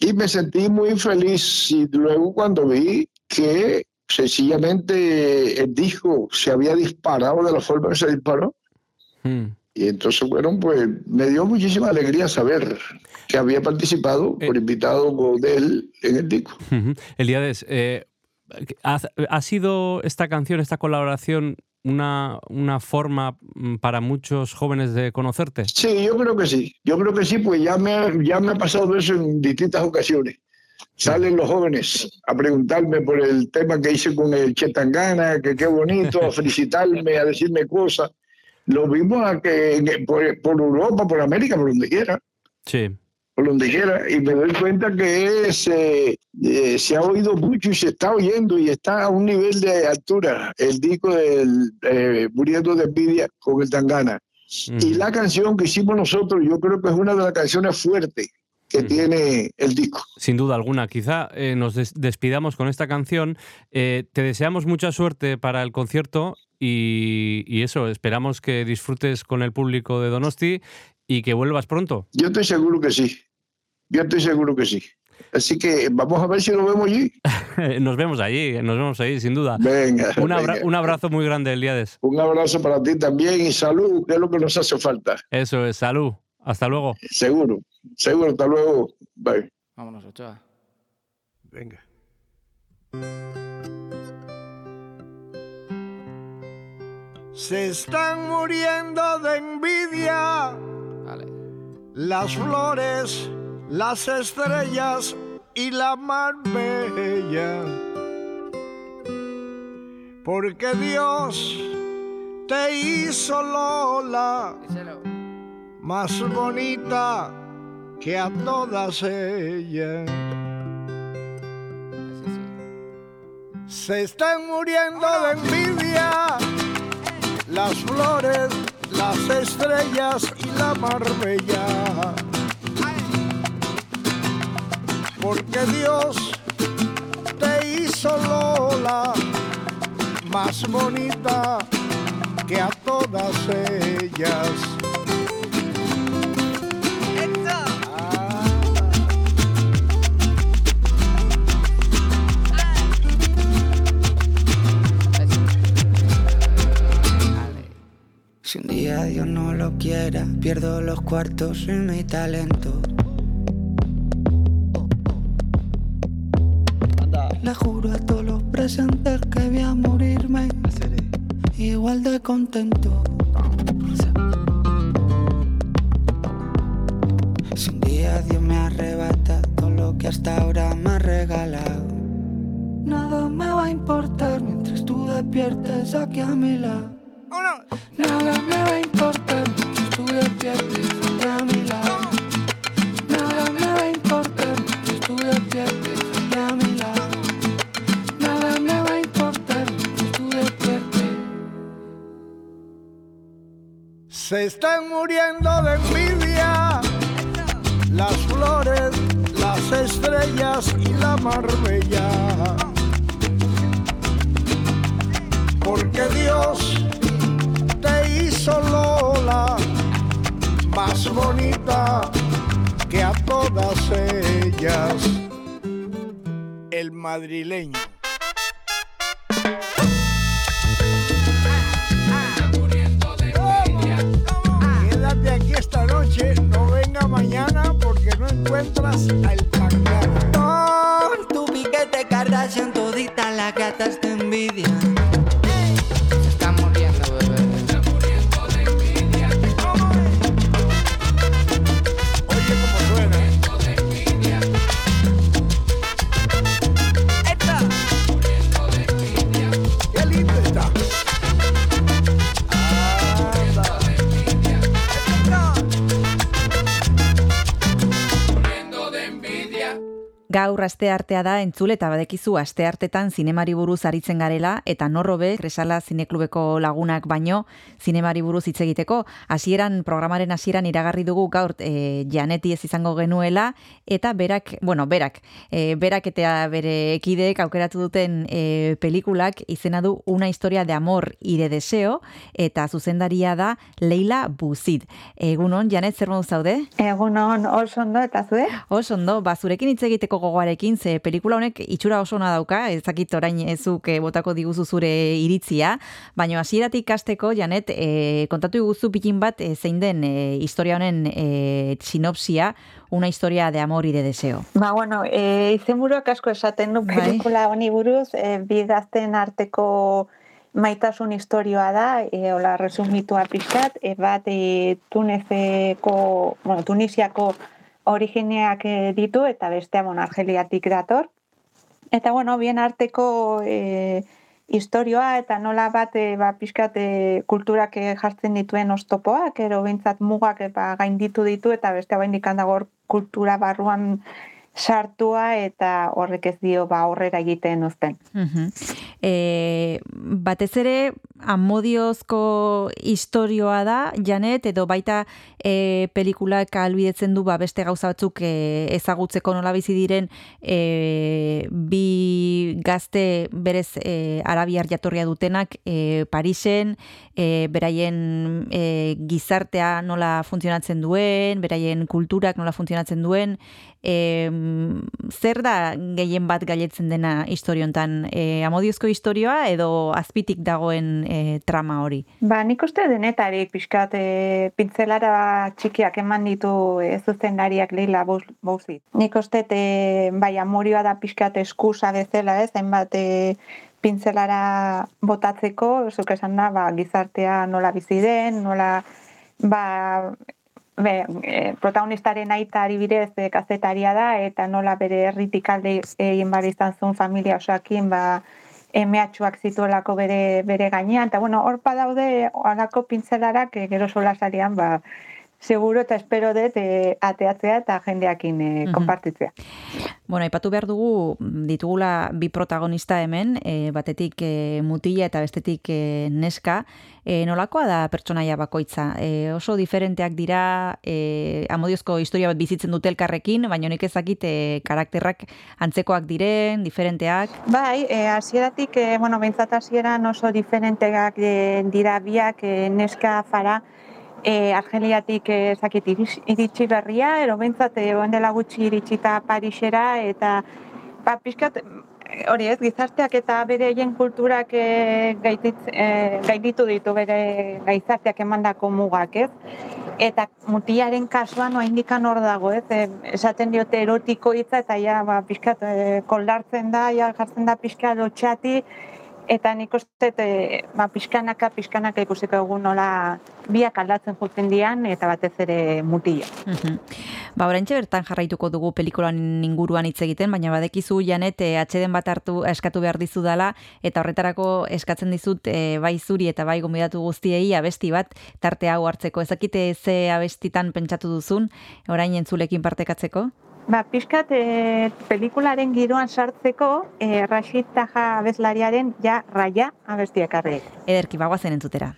Y me sentí muy feliz y luego cuando vi que sencillamente el disco se había disparado de la forma que se disparó, Mm. y entonces, bueno, pues me dio muchísima alegría saber que había participado por invitado de él en el disco. Ujú. Elíades, eh, ¿ha, ha sido esta canción, esta colaboración, una, una forma mm, para muchos jóvenes de conocerte? Sí, yo creo que sí. Yo creo que sí, pues ya me, ha- ya me ha pasado eso en distintas ocasiones. Salen los jóvenes a preguntarme por el tema que hice con el Chetangana, que qué bonito, a felicitarme, a decirme cosas. Lo mismo a que por, por Europa, por América, por donde quiera. Sí. Por donde quiera, y me doy cuenta que se, eh, se ha oído mucho y se está oyendo y está a un nivel de altura el disco del eh, Muriendo de Envidia con el Tangana. Y la canción que hicimos nosotros, yo creo que es una de las canciones fuertes que tiene el disco. Sin duda alguna. Quizá eh, nos des- despidamos con esta canción. Eh, te deseamos mucha suerte para el concierto y, y eso, esperamos que disfrutes con el público de Donosti y que vuelvas pronto. Yo estoy seguro que sí. Yo estoy seguro que sí. Así que vamos a ver si nos vemos allí. nos vemos allí, nos vemos allí, sin duda. Venga, Un, abra- venga. un abrazo muy grande, Eliades. Un abrazo para ti también y salud, que es lo que nos hace falta. Eso es, salud. Hasta luego. Seguro, seguro. Hasta luego. Bye. Vámonos, Ochoa. Venga. Se están muriendo de envidia las flores, las estrellas y la mar bella. Porque Dios te hizo Lola más bonita que a todas ellas. Se están muriendo de envidia las flores, las estrellas y la marbella. Porque Dios te hizo Lola más bonita que a todas ellas. Si un día Dios no lo quiera, pierdo los cuartos y mi talento. Igual de contento. Si un día Dios me arrebata todo lo que hasta ahora me ha regalado, nada me va a importar mientras tú de despiertes aquí a mi lado. Aste artea da entzule eta badekizu aste artetan zinemari buruz aritzen garela eta norrobe Kresala Zineklubeko lagunak baino zinemari buruz hitz egiteko hasieran programaren hasieran iragarri dugu gaur e, Janeti ez izango genuela eta berak, bueno, berak, e, berak eta bere ekideek aukeratu duten e, pelikulak izena du Una historia de amor y de deseo eta zuzendaria da Leila Buzid. Egunon, Janet, zer modu zaude? Egunon, oso ondo eta zue? Oso ondo, ba, zurekin hitz egiteko gogoarekin, ze pelikula honek itxura oso ona dauka, ez dakit orain ezuk eh, botako diguzu zure iritzia, baina hasieratik ikasteko, Janet, e, kontatu iguzu pikin bat e, zein den e, historia honen e, sinopsia, una historia de amor y de deseo. Ba, bueno, e, izenburuak asko esaten du pelikula honi buruz, e, bi gazten arteko maitasun historioa da, e, hola resumitua pixkat, e, bat e, Tunezeko, bueno, Tunisiako origineak eh, ditu eta bestea bon, Argeliatik dator. Eta bueno, bien arteko e, historioa eta nola bat e, ba, pixkat e, kulturak jartzen dituen oztopoak, ero bintzat mugak e, ba, gainditu ditu eta bestea bain dikandagor kultura barruan sartua eta horrek ez dio ba aurrera egiten uzten. Mhm. E, batez ere amodiozko historioa da, Janet, edo baita e, pelikulak albidetzen du ba, beste gauza batzuk e, ezagutzeko nola bizi diren e, bi gazte berez e, arabiar jatorria dutenak e, Parisen, e, beraien e, gizartea nola funtzionatzen duen, beraien kulturak nola funtzionatzen duen, e, zer da gehien bat gailetzen dena historiontan? E, amodiozko historioa edo azpitik dagoen e, trama hori? Ba, nik uste denetarik pixkat e, pintzelara txikiak eman ditu ez zuzendariak leila bauzi. Nik uste e, bai amorioa da pixkat eskusa bezala ez, hainbat e, pintzelara botatzeko, zuk esan da, ba, gizartea nola bizi den, nola ba, be, e, protagonistaren aita bidez e, kazetaria da, eta nola bere herritik alde egin bar izan zuen familia osakin, ba, emeatxuak zituelako bere, bere gainean, eta bueno, hor daude halako pintzelarak e, gero solasarian, ba, seguro eta espero dut e, ateatzea eta jendeakin e, Mhm. konpartitzea. Bueno, aipatu behar dugu ditugula bi protagonista hemen, e, batetik e, mutila eta bestetik e, neska. E, nolakoa da pertsonaia bakoitza? E, oso diferenteak dira, e, amodiozko historia bat bizitzen dute elkarrekin, baina nik ezakit e, karakterrak antzekoak diren, diferenteak. Bai, hasieratik, e, bueno, behintzat hasieran oso diferenteak dira biak e, neska fara, e, Argeliatik e, zakit iris- iritsi berria, ero behintzat e, oen dela gutxi iritsita Parisera, eta ba, pixkat, hori ez, gizarteak eta bereien kulturak e, gaititz, e, gainditu ditu bere gizarteak emandako mugak, ez? Eta mutilaren kasuan oaindikan hor dago, ez? E, esaten diote erotiko hitza eta ja ba, pixkat e, koldartzen da, ja jartzen da pixka lotxati, Eta nik uste, e, ba, pixkanaka, pixkanaka ikusiko dugu nola biak aldatzen juten dian, eta batez ere mutila. Mhm. Ba, oraintxe bertan jarraituko dugu pelikulan inguruan hitz egiten, baina badekizu Janet eh, atxeden bat hartu eskatu behar dizu dala eta horretarako eskatzen dizut eh, bai zuri eta bai gonbidatu guztiei abesti bat tarte hau hartzeko. Ezakite ze abestitan pentsatu duzun orain entzulekin partekatzeko? Ba, pixkat, e, pelikularen giroan sartzeko, e, Rashid Taha abeslariaren ja raia abestiak arreik. Ederki bagoazen entzutera.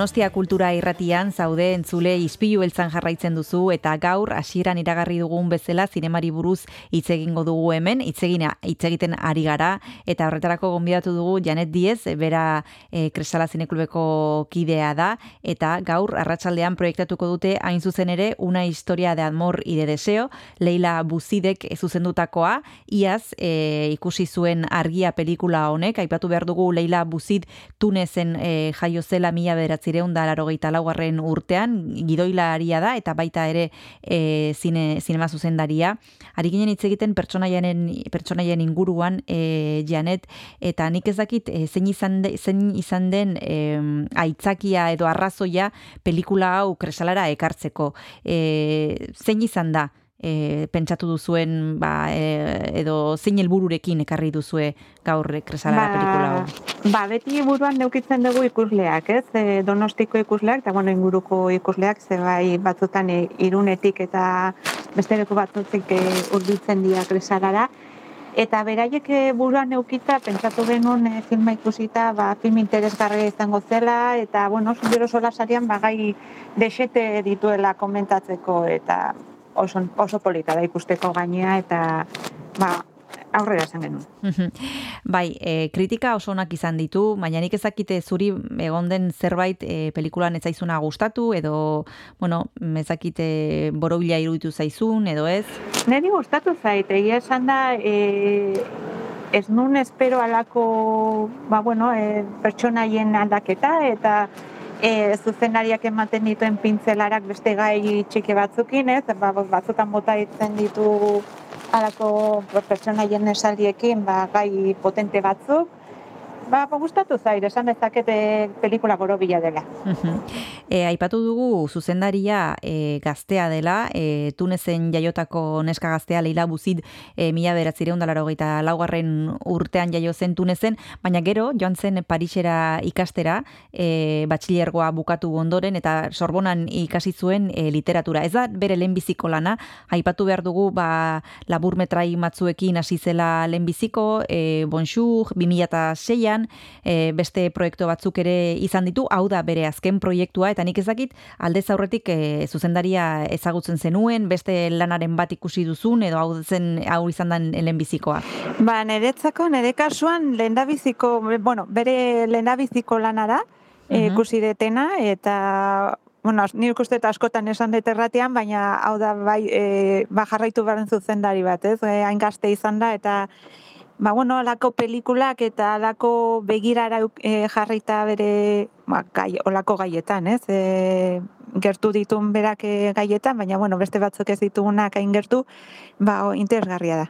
Donostia kultura irratian zaude entzule ispilu beltzan jarraitzen duzu eta gaur hasieran iragarri dugun bezala zinemari buruz hitz egingo dugu hemen, hitz egina hitz egiten ari gara eta horretarako gonbidatu dugu Janet Diez, bera e, Kresala Zineklubeko kidea da eta gaur arratsaldean proiektatuko dute hain zuzen ere una historia de amor y de deseo, Leila Buzidek zuzendutakoa, iaz e, ikusi zuen argia pelikula honek, aipatu behar dugu Leila Buzid Tunezen e, jaio zela mila bederatzireun da larogeita laugarren urtean, gidoilaria da, eta baita ere e, zine, zinema zuzendaria. Ari ginen hitz egiten pertsonaien, pertsonaien inguruan, e, Janet, eta nik ez dakit e, zein, izan de, zein izan den e, aitzakia edo arrazoia pelikula hau kresalara ekartzeko. E, zein izan da? E, pentsatu duzuen ba, e, edo zein helbururekin ekarri duzue gaur kresalara pelikula hau? Ba, beti buruan neukitzen dugu ikusleak, ez? E, donostiko ikusleak, eta bueno, inguruko ikusleak, ze bai batzutan e, irunetik eta beste leku batzutik e, urbiltzen dira kresarara. Eta beraiek e, buruan neukita, pentsatu genuen e, filma ikusita, ba, film interesgarria izango zela, eta, bueno, gero sola sarian, ba, gai desete dituela komentatzeko, eta oso, oso polita da ikusteko gainea, eta, ba, aurrera esan genuen. Bai, e, kritika oso onak izan ditu, baina nik ezakite zuri egon den zerbait e, pelikulan ez zaizuna gustatu, edo, bueno, ezakite borobila iruditu zaizun, edo ez? Neri gustatu zait, egia esan da, e, ez nun espero alako, ba, bueno, e, pertsonaien aldaketa, eta e, zuzenariak ematen dituen pintzelarak beste gai txiki batzukin, ez? Ba, batzutan bota ditzen ditu alako pertsonaien esaldiekin ba, gai potente batzuk, ba, ba gustatu zaire, esan dezakete pelikula borobila dela. e, aipatu dugu zuzendaria e, gaztea dela, e, Tunezen jaiotako neska gaztea Leila Buzid e, mila beratzireun hogeita laugarren urtean jaio zen Tunezen, baina gero joan zen Parisera ikastera, e, batxilergoa bukatu ondoren eta Sorbonan ikasi zuen e, literatura. Ez da bere lehenbiziko lana, aipatu behar dugu ba, laburmetrai matzuekin hasi zela lehenbiziko, e, Bonjour, 2006an, e, beste proiektu batzuk ere izan ditu, hau da bere azken proiektua, eta nik ezakit aldez aurretik e, zuzendaria ezagutzen zenuen, beste lanaren bat ikusi duzun, edo hau zen hau izan den lehenbizikoa. Ba, niretzako, nire kasuan, lehendabiziko, bueno, bere lehendabiziko lanara, e, ikusi detena, eta bueno, ni uste eta askotan esan dut erratean, baina hau da bai, e, ba jarraitu behar zuzendari bat, ez? E, hain gazte izan da, eta ba, bueno, alako pelikulak eta alako begirara e, jarrita bere ba, gai, olako gaietan, ez? E, gertu ditun berak e, gaietan, baina bueno, beste batzuk ez ditugunak hain gertu, ba, interesgarria da.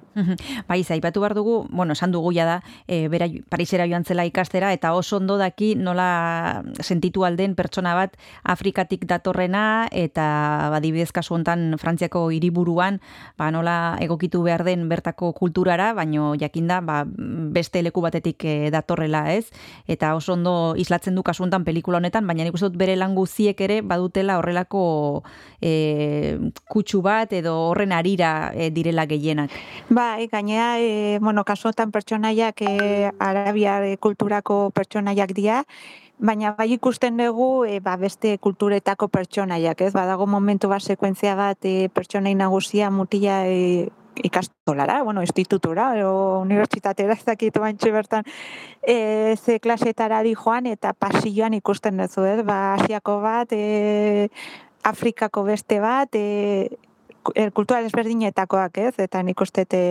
bai, zaipatu behar dugu, bueno, esan dugu ja da, e, bera Parisera joan zela ikastera, eta oso ondo daki nola sentitu alden pertsona bat Afrikatik datorrena, eta badibidez kasu hontan Frantziako hiriburuan, ba, nola egokitu behar den bertako kulturara, baino jakinda, ba, beste leku batetik e, datorrela, ez? Eta oso ondo islatzen du kasu hontan pelikula honetan, baina nik dut bere lan guziek ere badutela horrelako e, kutsu bat edo horren arira e, direla gehienak. Bai, gainea, e, bueno, kasuotan pertsonaiak e, arabiar kulturako pertsonaiak dira, baina bai ikusten dugu e, ba, beste kulturetako pertsonaiak, ez? Badago momentu bat sekuentzia bat e, pertsonai nagusia mutila e, ikastolara, bueno, institutura, o unibertsitatera ez dakitu bantxe bertan, e, ze klasetara di joan eta pasilloan ikusten duzu, ez? Ba, asiako bat, e, Afrikako beste bat, e, kultura desberdinetakoak, ez? Eta nik uste te,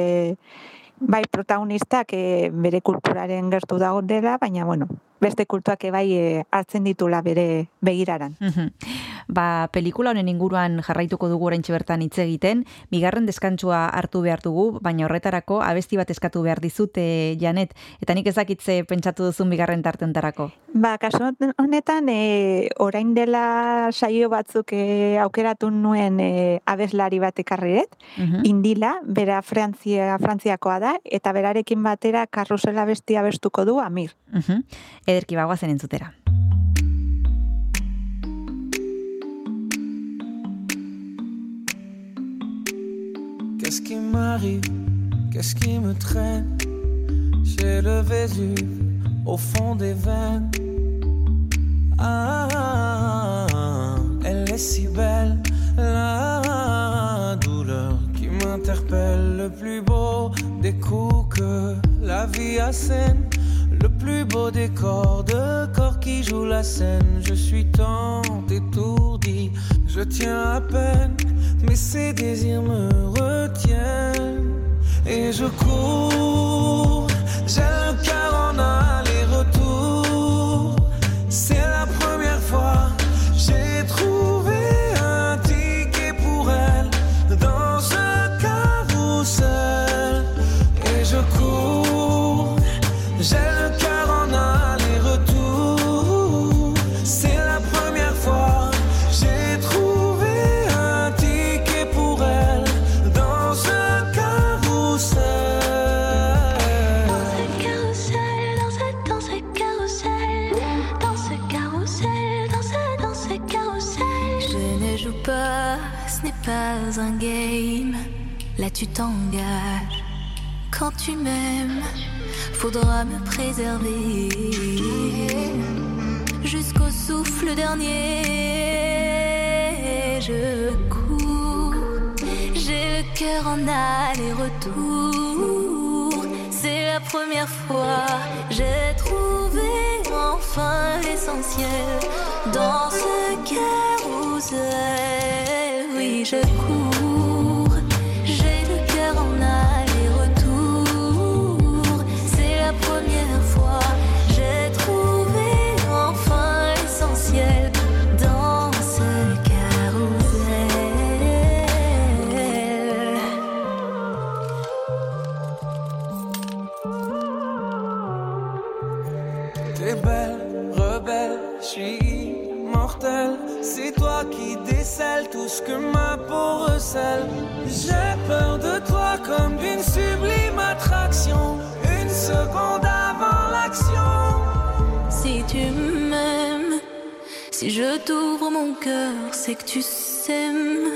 bai protagonistak e, bere kulturaren gertu dago dela, baina, bueno, beste kultuak bai e, hartzen ditula bere begiraran. ba, pelikula honen inguruan jarraituko dugu oraintxe bertan hitz egiten, bigarren deskantsua hartu behar dugu, baina horretarako abesti bat eskatu behar dizute Janet, eta nik ezakitze pentsatu duzun bigarren tartentarako. Ba, kasu honetan, e, orain dela saio batzuk e, aukeratu nuen e, abeslari bat ekarriret, indila, bera Frantzia, Frantziakoa da, eta berarekin batera karrusela bestia bestuko du Amir. Uh Ederki bagoazen entzutera. Qu'est-ce qui m'arrive? Qu'est-ce qui me traîne? J'ai le Vésuve au fond des veines. Ah, elle est si belle, la douleur Le plus beau des coups que la vie assène. Le plus beau décor de corps qui joue la scène. Je suis tant étourdi, je tiens à peine, mais ces désirs me retiennent. Et je cours, j'ai le cœur en aller-retour. C'est la dans un game, là tu t'engages. Quand tu m'aimes, faudra me préserver jusqu'au souffle dernier. Je cours, j'ai le cœur en aller-retour. Première fois, j'ai trouvé enfin l'essentiel dans ce carrousel. Oui, je cours, tout ce que ma peau recèle. J'ai peur de toi comme d'une sublime attraction. Une seconde avant l'action. Si tu m'aimes, si je t'ouvre mon cœur, c'est que tu sèmes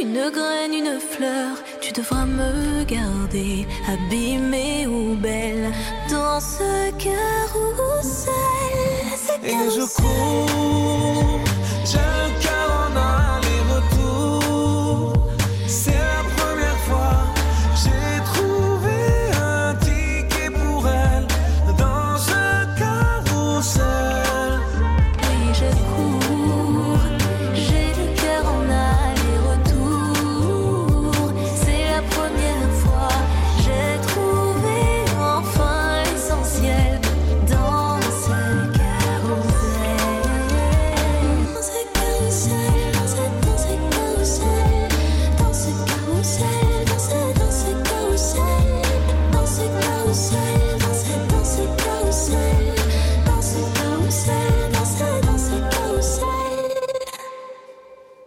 une graine, une fleur. Tu devras me garder, abîmée ou belle, dans ce carrousel. ce Et je cours, j'ai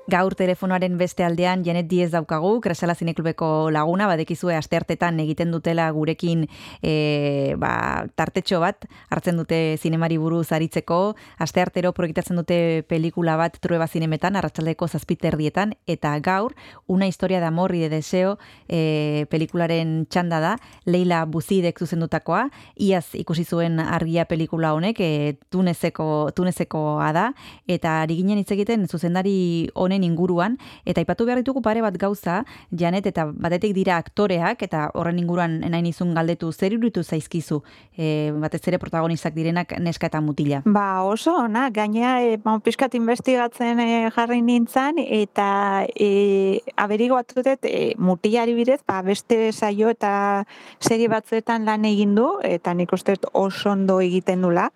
Gaur telefonoaren beste aldean Janet Diez daukagu, Kresala Zineklubeko laguna, badekizue asteartetan egiten dutela gurekin e, ba, tartetxo bat, hartzen dute zinemari buruz aritzeko, asteartero proiektatzen dute pelikula bat trueba zinemetan, arratsaldeko zazpiterdietan, eta gaur, una historia de amor y de deseo e, pelikularen txanda da, Leila Buzidek zuzendutakoa, iaz ikusi zuen argia pelikula honek, e, tunezeko, tunezekoa da, eta ari ginen hitz egiten zuzendari honen inguruan, eta aipatu behar ditugu pare bat gauza, Janet, eta batetik dira aktoreak, eta horren inguruan nahi nizun galdetu, zer iruditu zaizkizu, e, batez ere protagonistak direnak neska eta mutila. Ba, oso, ona, gaina, e, ba, pixkat investigatzen e, jarri nintzen, eta e, averiguatu dut, e, mutilari bidez, ba, beste saio eta serie batzuetan lan egin du, eta nik uste oso ondo egiten dula.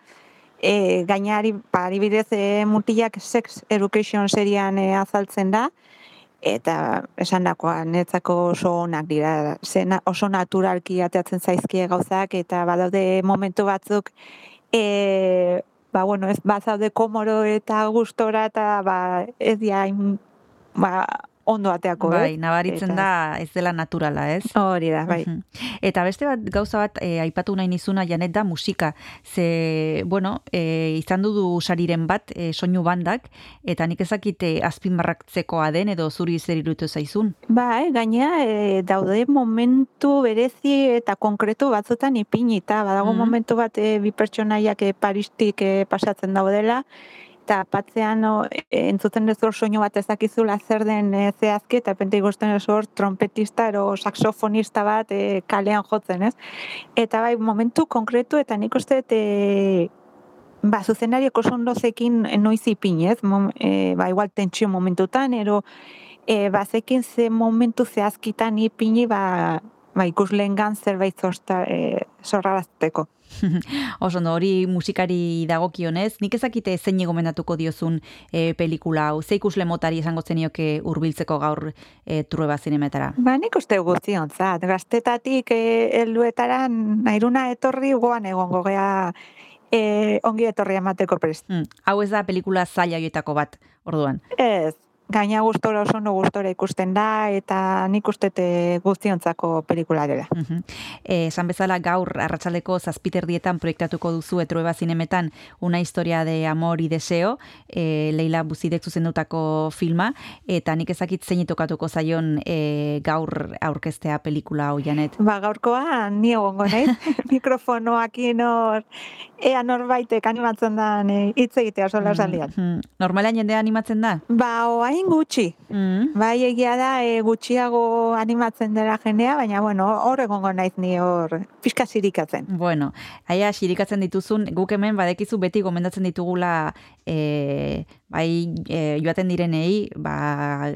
E, gainari, ba, adibidez, e, mutilak Sex Education serian e, azaltzen da, eta esan dakoa, netzako oso onak dira, zena oso naturalki ateatzen zaizkie gauzak, eta badaude momentu batzuk, e, ba, bueno, ez bazaude komoro eta gustora, eta ba, ez dia, hain, ba, ondo ateako, Bai, nabaritzen Eta- da ez dela naturala, ez? Hori da, bai. Eta beste bat gauza bat e, aipatu nahi nizuna Janet da musika. Ze, bueno, e, izan dudu sariren bat e, soinu bandak eta nik ezakit e, azpimarratzekoa den edo zuri zer iruditu zaizun. Bai, gainea e, daude momentu berezi eta konkretu batzutan ipinita. Badago Mhm. momentu bat e, bi pertsonaiak e, Paristik e, pasatzen daudela, eta patzean no, e, entzuten ez hor soinu bat ezakizula zer den e, zehazki, eta pente ikusten ez hor trompetista ero saxofonista bat e, kalean jotzen, ez? Eta bai, momentu konkretu, eta nik uste e, ba, zuzenariak oso ondo zekin noiz ipinez, mom, e, ba, igual tentsio momentutan, ero e, bazekin ze momentu zehazkitan ipini, ba, ba ikusleengan zerbait zorta, e. Oso ondo, hori musikari dagokionez, nik ezakite zein gomendatuko diozun e, pelikula hau, ze ikusle motari esango zenioke hurbiltzeko gaur e, trueba zinemetara. Ba, nik uste guztionzat, gaztetatik e, helduetara nairuna etorri goan egongo gea e, ongi etorri emateko prest. Mm, hau ez da pelikula zaila horietako bat, orduan. Ez, gaina gustora oso ondo gustora ikusten da, eta nik uste te guztiontzako pelikula dela. Mhm. Eh, esan bezala gaur arratsaldeko zazpiterdietan proiektatuko duzu etrueba zinemetan una historia de amor y deseo, eh, Leila Buzidek zuzendutako filma, eta nik ezakit zein tokatuko zaion eh, gaur aurkeztea pelikula hau janet. Ba, gaurkoa ni egongo naiz, mikrofonoakin hor, ea norbaitek animatzen da hitz egitea sola saldian. Mhm. Normalean jendea animatzen da? Ba, oain gutxi. Mm. Bai, egia da, e, gutxiago animatzen dela jendea, baina, bueno, hor egongo naiz ni hor, pixka zirikatzen. Bueno, aia xirikatzen dituzun, guk hemen badekizu beti gomendatzen ditugula e, bai e, joaten direnei ba,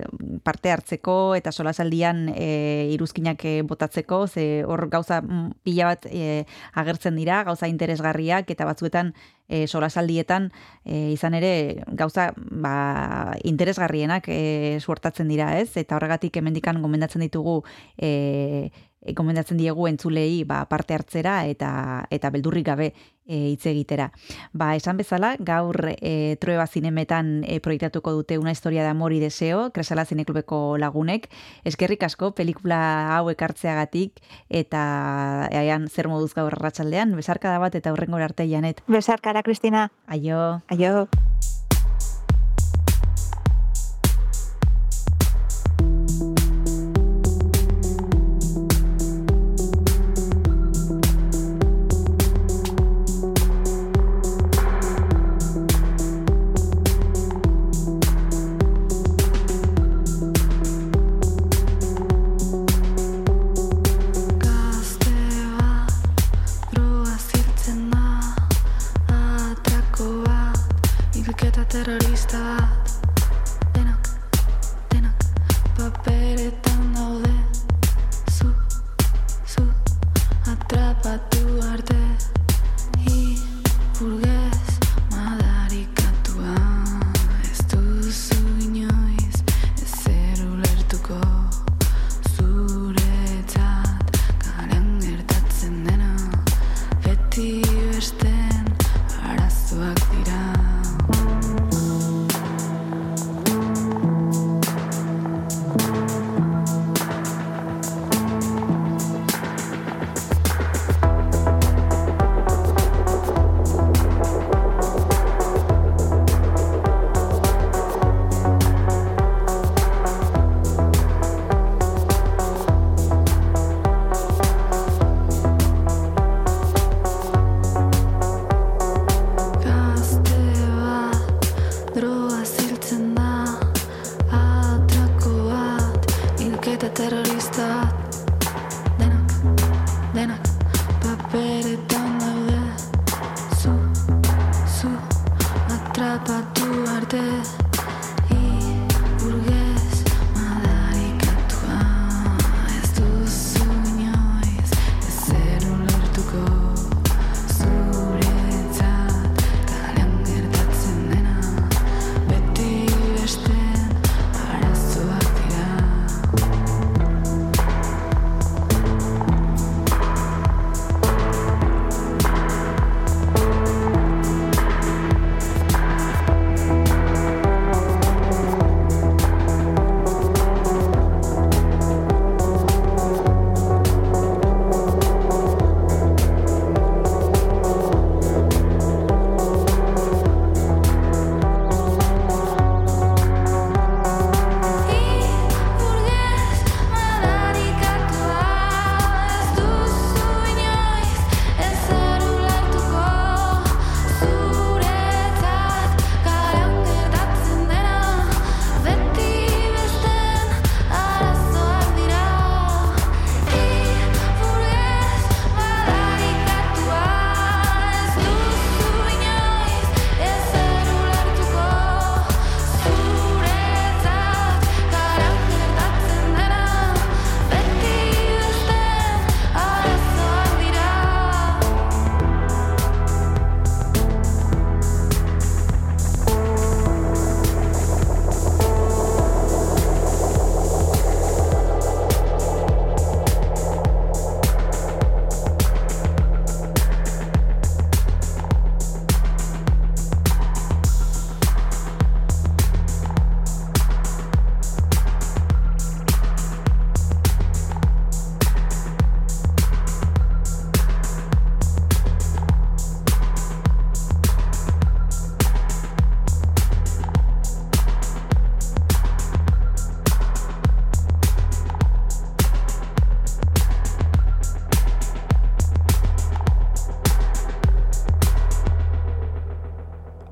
parte hartzeko eta solasaldian e, iruzkinak e, botatzeko, ze hor gauza mm, pila bat e, agertzen dira, gauza interesgarriak eta batzuetan e, solasaldietan e, izan ere gauza ba, interesgarrienak e, suertatzen dira, ez? Eta horregatik hemendikan gomendatzen ditugu e, e, gomendatzen diegu entzulei ba, parte hartzera eta eta beldurrik gabe e, hitz egitera. Ba, esan bezala, gaur e, Trueba zinemetan e, proiektatuko dute una historia de amor y deseo, Kresala Zineklubeko lagunek. Eskerrik asko, pelikula hau ekartzeagatik, eta eaan zer moduz gaur arratsaldean besarkada bat eta hurrengo arte janet. Besarkara, Kristina. Aio. Aio.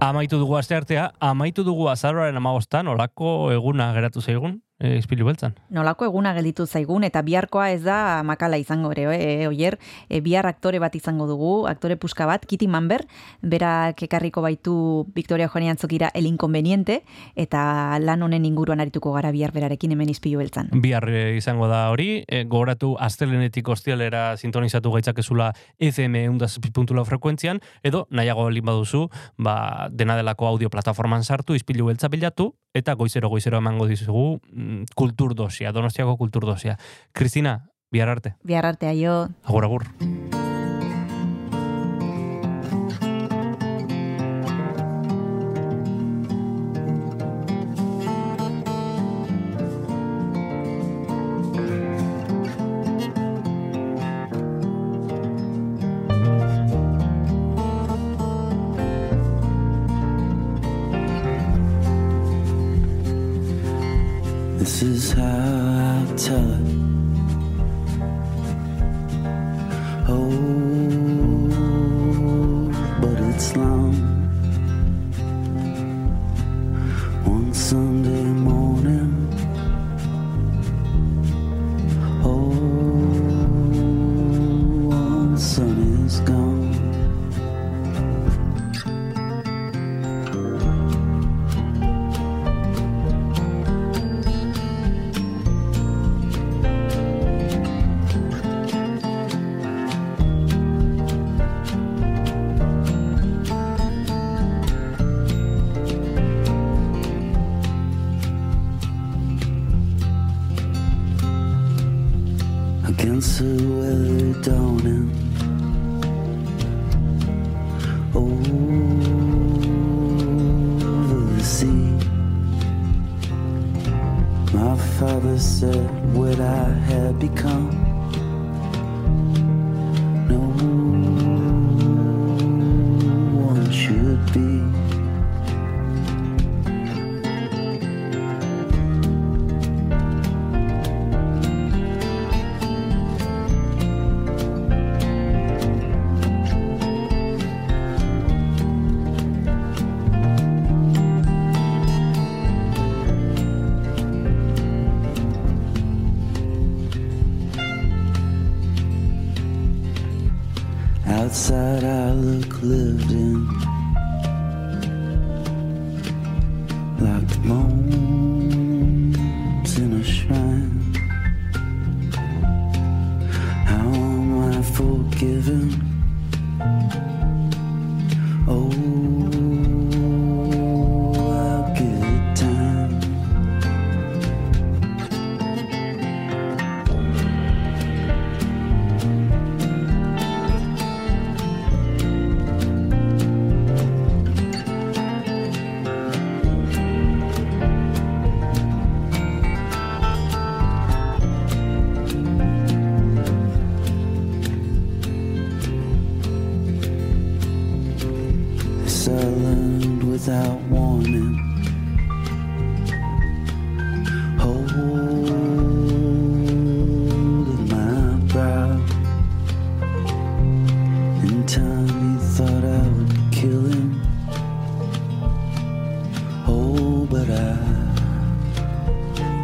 Amaitu dugu asteartea, amaitu dugu azaroaren amagostan, olako eguna geratu zaigun, e, izpilu beltzan. Nolako eguna gelditu zaigun eta biharkoa ez da makala izango ere, e, oier, e, bihar aktore bat izango dugu, aktore puska bat, Kitty Manber, berak ekarriko baitu Victoria Joani antzokira El Inconveniente, eta lan honen inguruan arituko gara bihar berarekin hemen izpilu beltzan. Bihar e, izango da hori, e, gogoratu astelenetik ostialera sintonizatu gaitzakezula FM eundazazpi.lau frekuentzian, edo nahiago balin baduzu, ba, dena delako audio plataforman sartu, izpilu beltza bilatu, eta goizero goizero emango dizugu kulturdosia, donostiako kulturdosia. Kristina, bihar arte. Bihar arte aio. Agur, agur.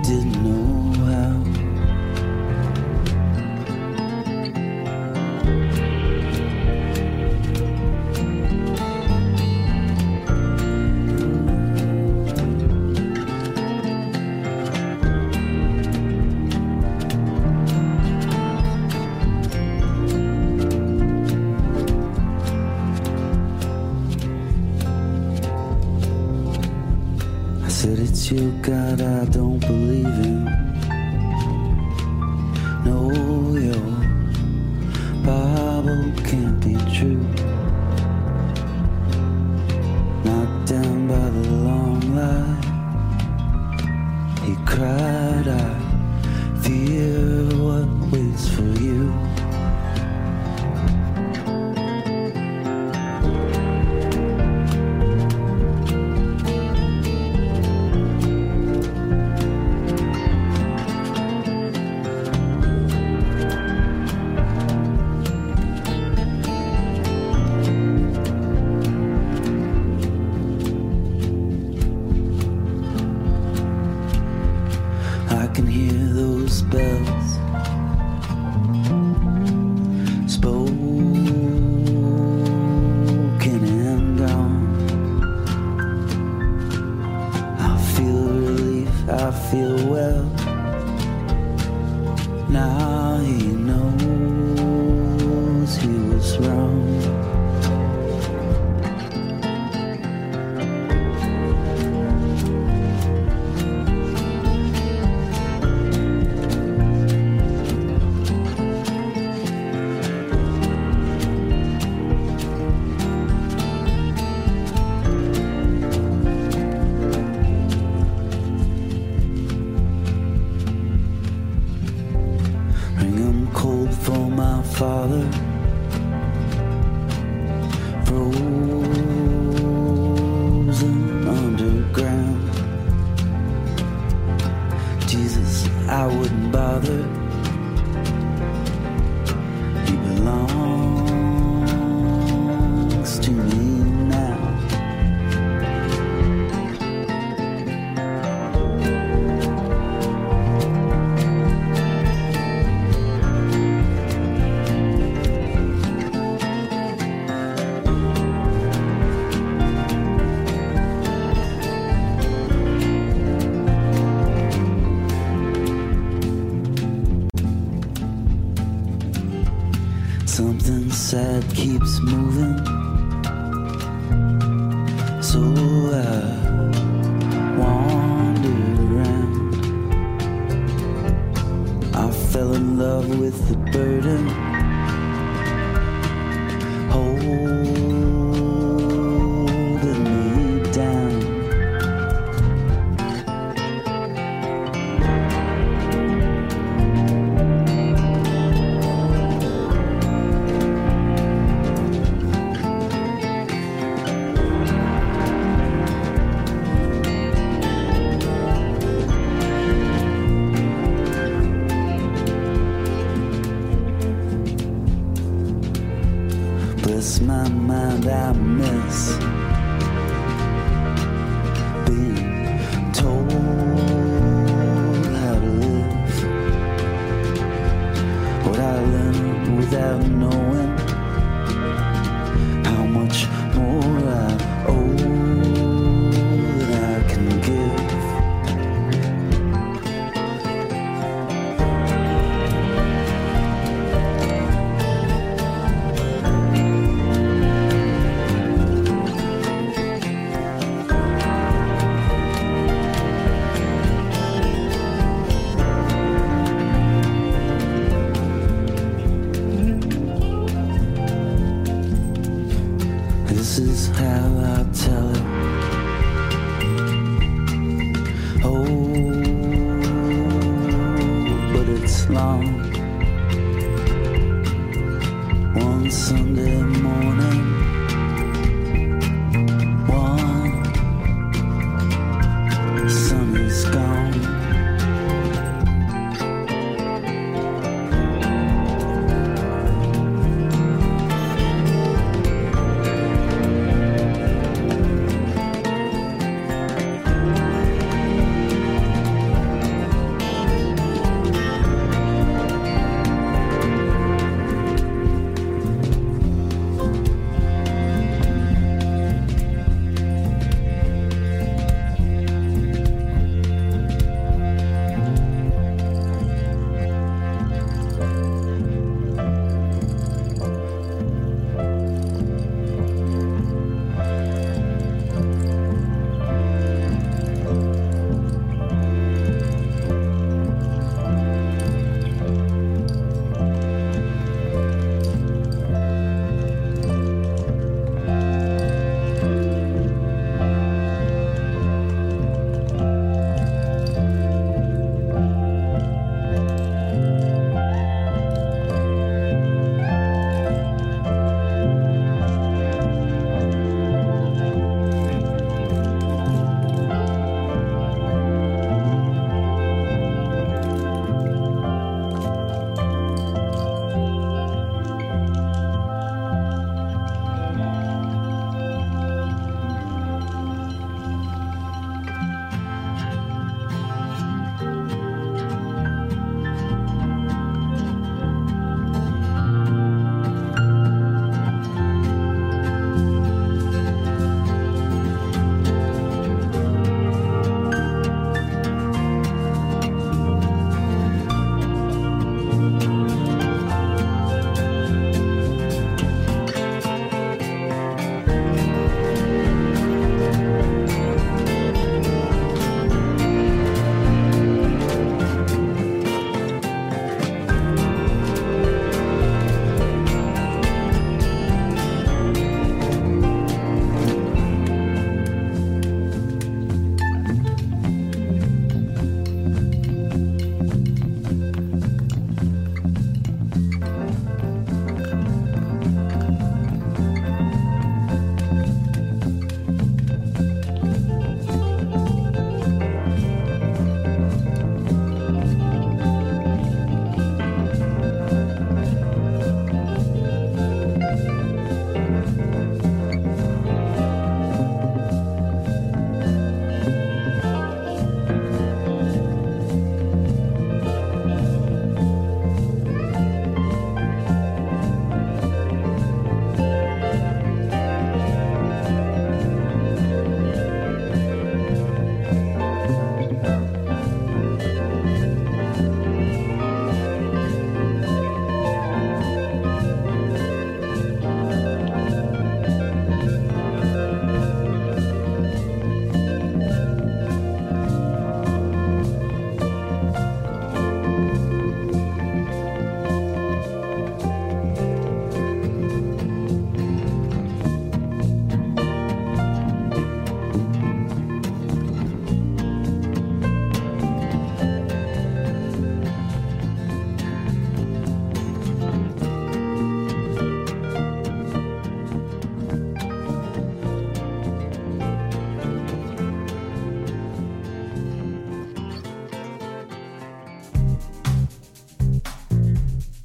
Didn't shallow.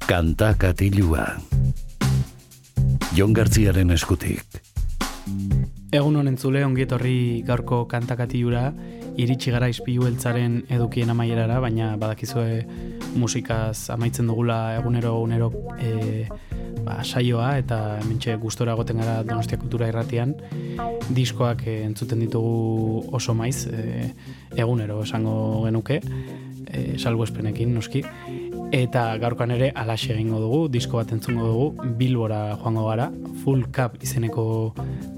Kanta katilua. Jon Gartziaren eskutik. Egun honen zule ongietorri gaurko kantakatiura iritsi gara izpilu beltzaren edukien amaierara, baina badakizue musikaz amaitzen dugula egunero egunero e, ba, saioa eta mentxe gustora egoten gara Donostia Kultura irratian diskoak e, entzuten ditugu oso maiz e, egunero esango genuke e, salbuespenekin noski Eta gaurkoan ere alaxe egingo dugu, disko bat entzungo dugu, Bilbora joango gara, Full Cup izeneko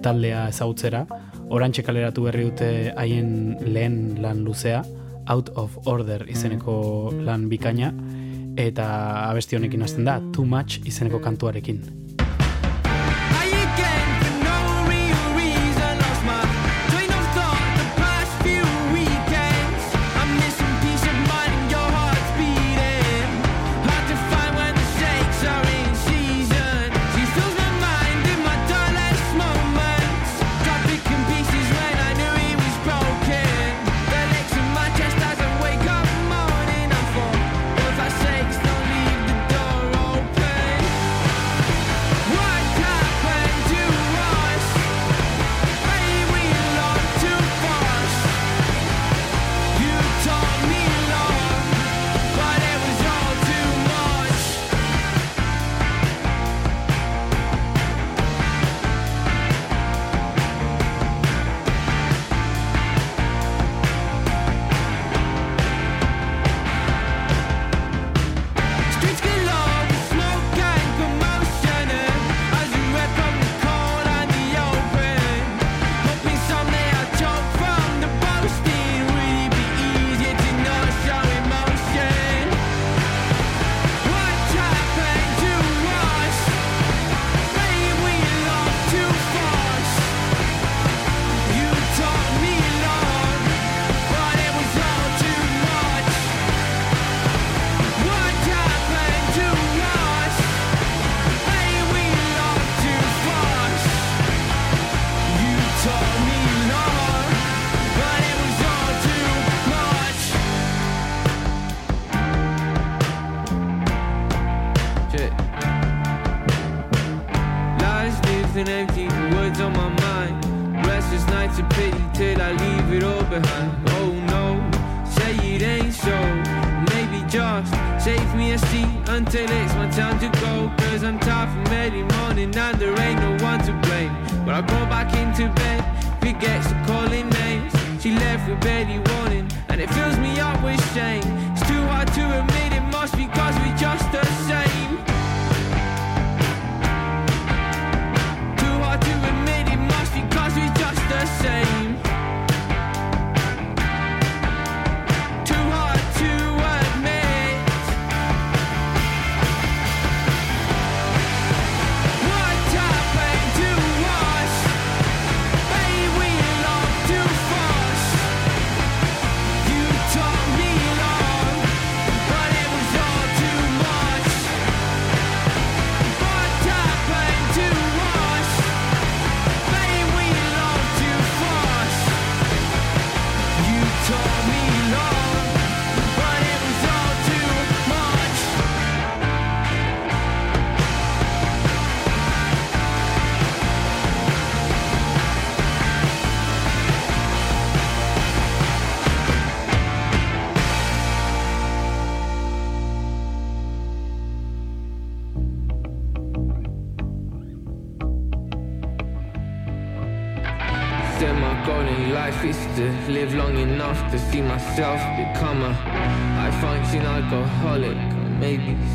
taldea ezautzera, orantxe kaleratu berri dute haien lehen lan luzea, Out of Order izeneko lan bikaina, eta abesti honekin hasten da, Too Much izeneko kantuarekin.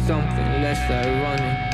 something less ironic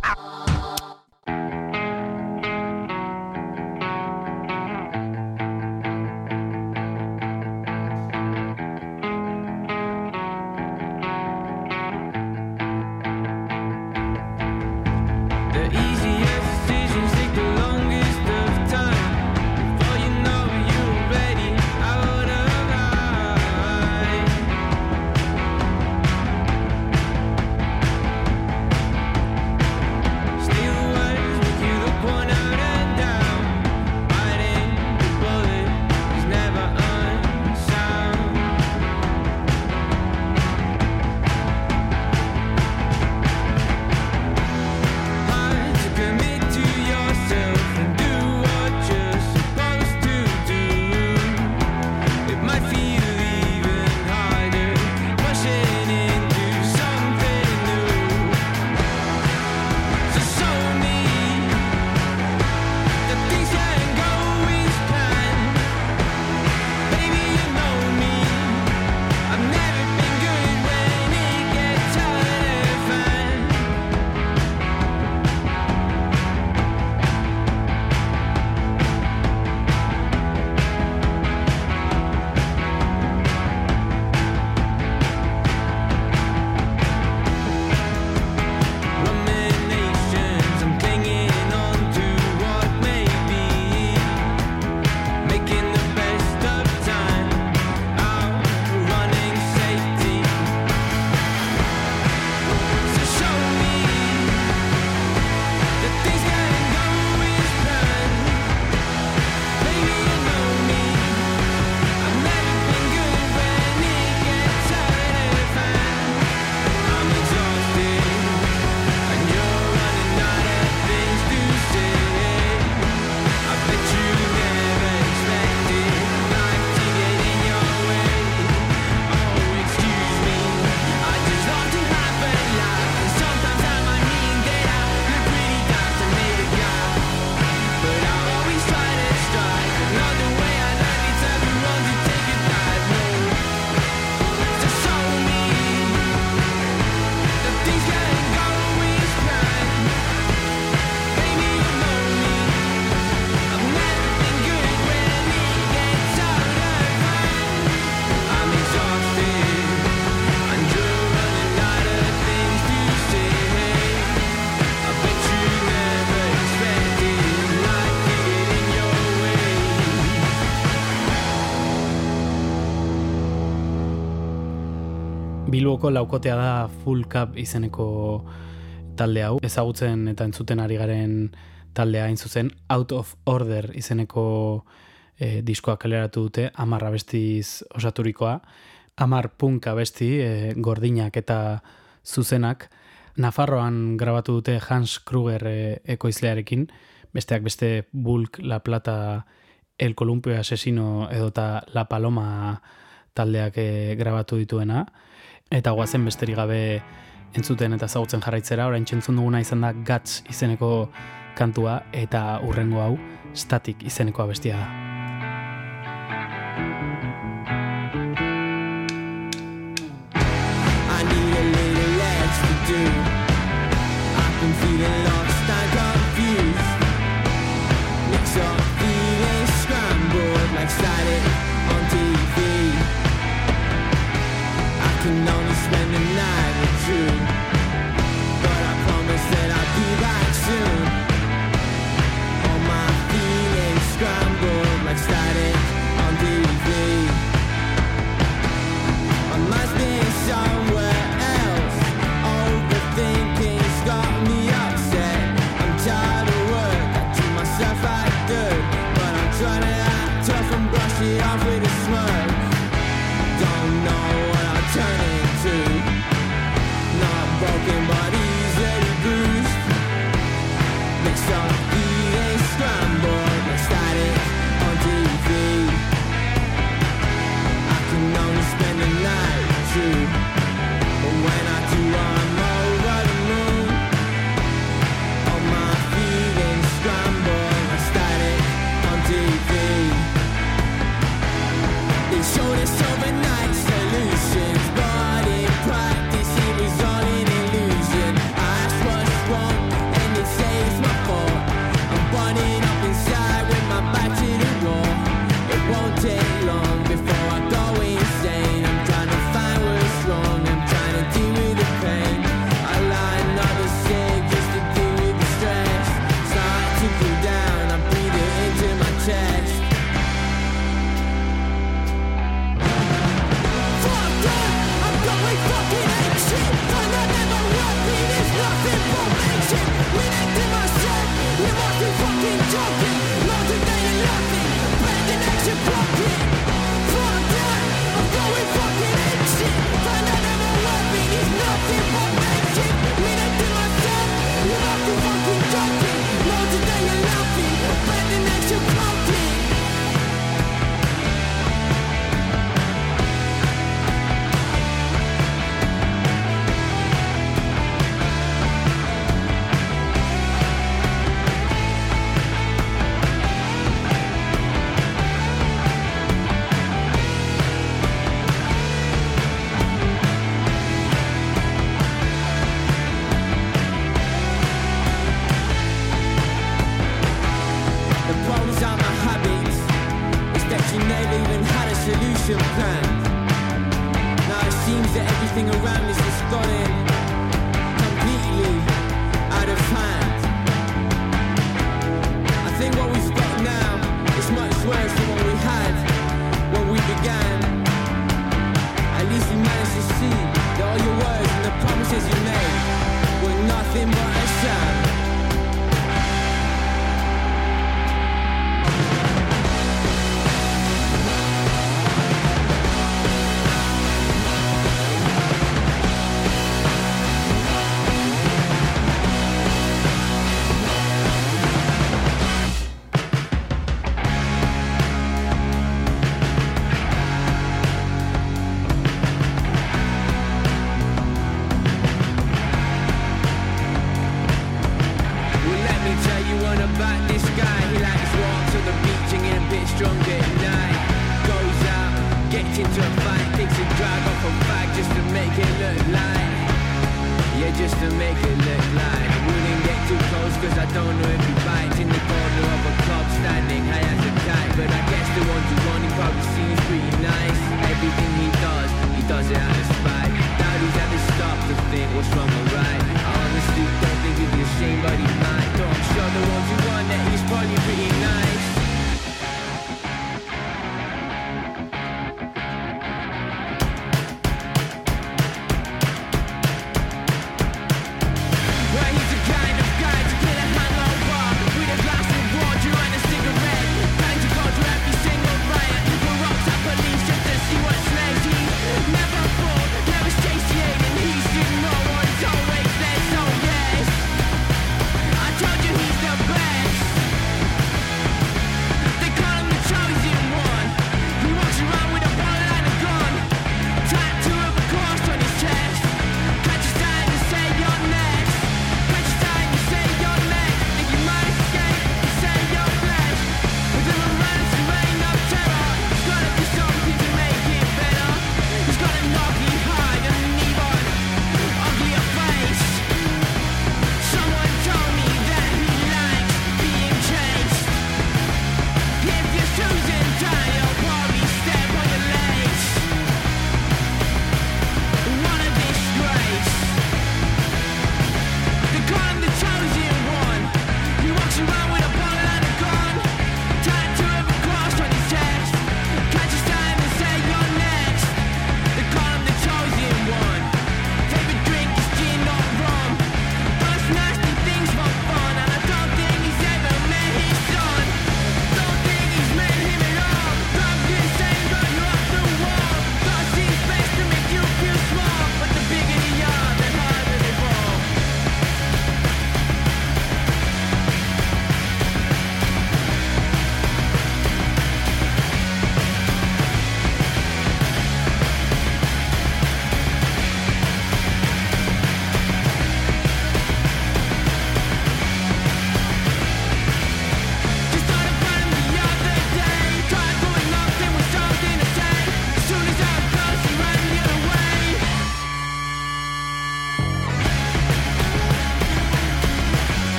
Bilboko laukotea da Full Cup izeneko talde hau. Ezagutzen eta entzuten ari garen taldea hain zuzen Out of Order izeneko eh, e, diskoa kaleratu dute amarra bestiz osaturikoa. Amar punka besti e, eh, gordinak eta zuzenak. Nafarroan grabatu dute Hans Kruger e, ekoizlearekin, besteak beste Bulk La Plata El Columpio Asesino edota La Paloma taldeak e, grabatu dituena. Eta guazen besterik gabe entzuten eta zautzen jarraitzera, orain txentzun duguna izan da Gats izeneko kantua eta urrengo hau Static izenekoa bestia da. No. and I.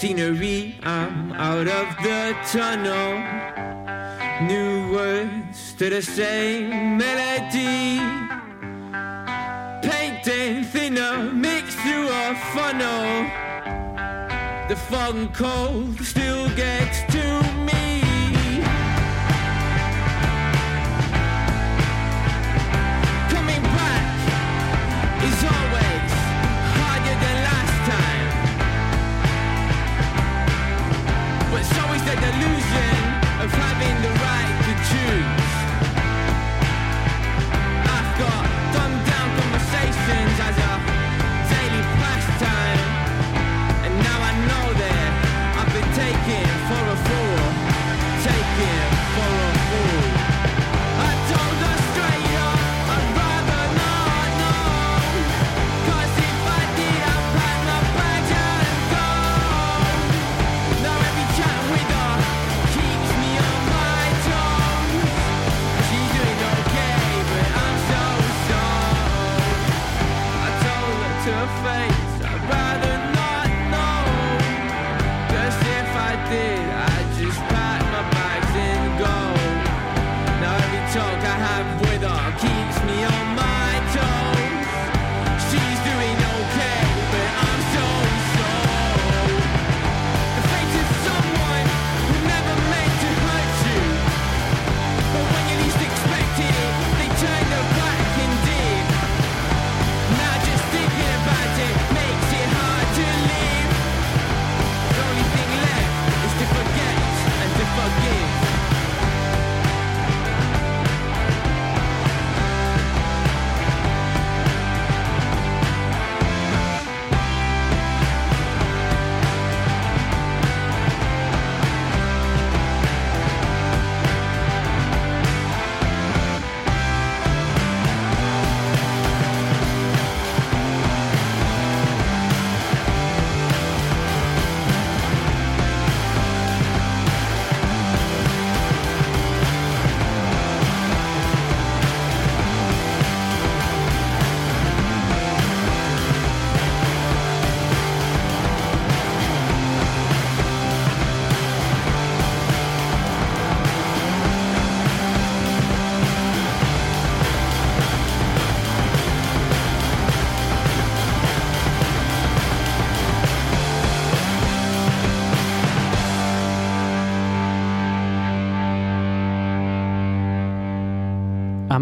scenery. I'm out of the tunnel. New words to the same melody. Painting thinner, mixed through a funnel. The phone call cold still gets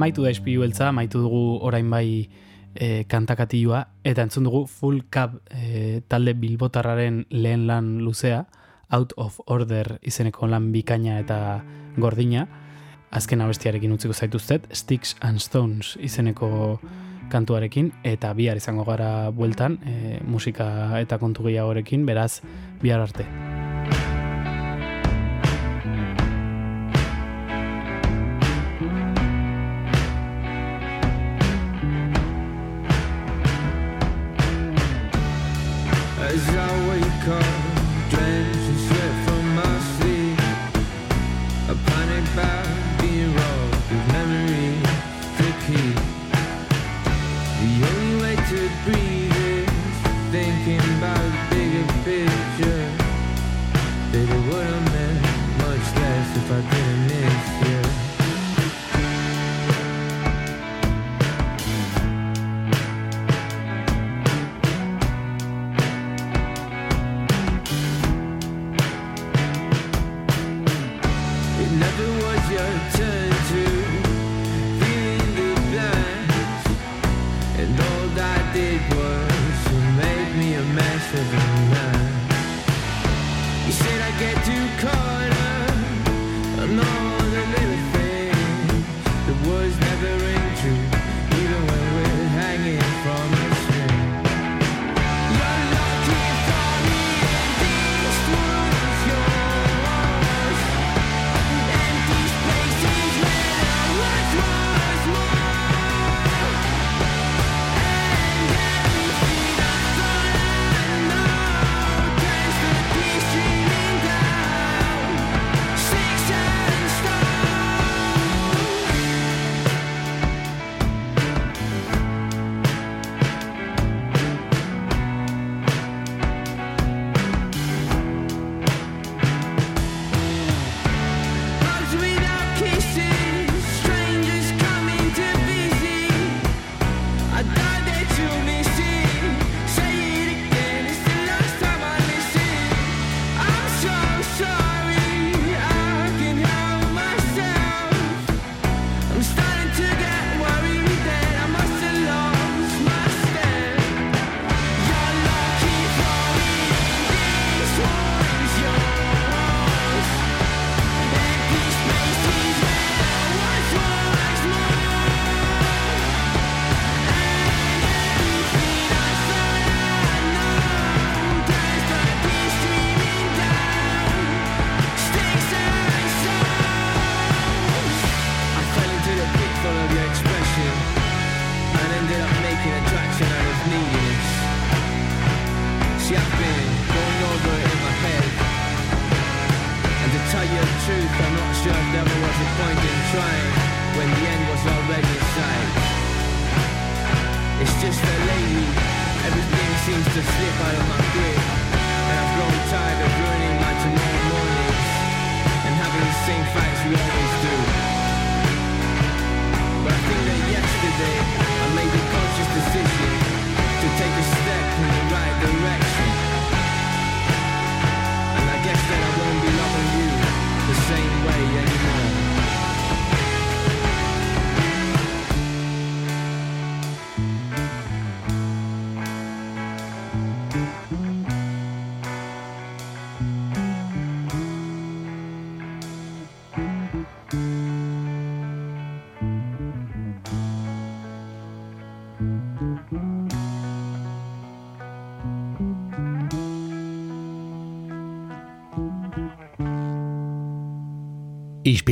amaitu da ispilu beltza, amaitu dugu orain bai eh, e, kantakatioa, eta entzun dugu Full cap e, eh, talde bilbotarraren lehen lan luzea, Out of Order izeneko lan bikaina eta gordina, azken abestiarekin utziko zaituztet, Sticks and Stones izeneko kantuarekin, eta bihar izango gara bueltan, e, musika eta kontu gehiagorekin, beraz, bihar arte.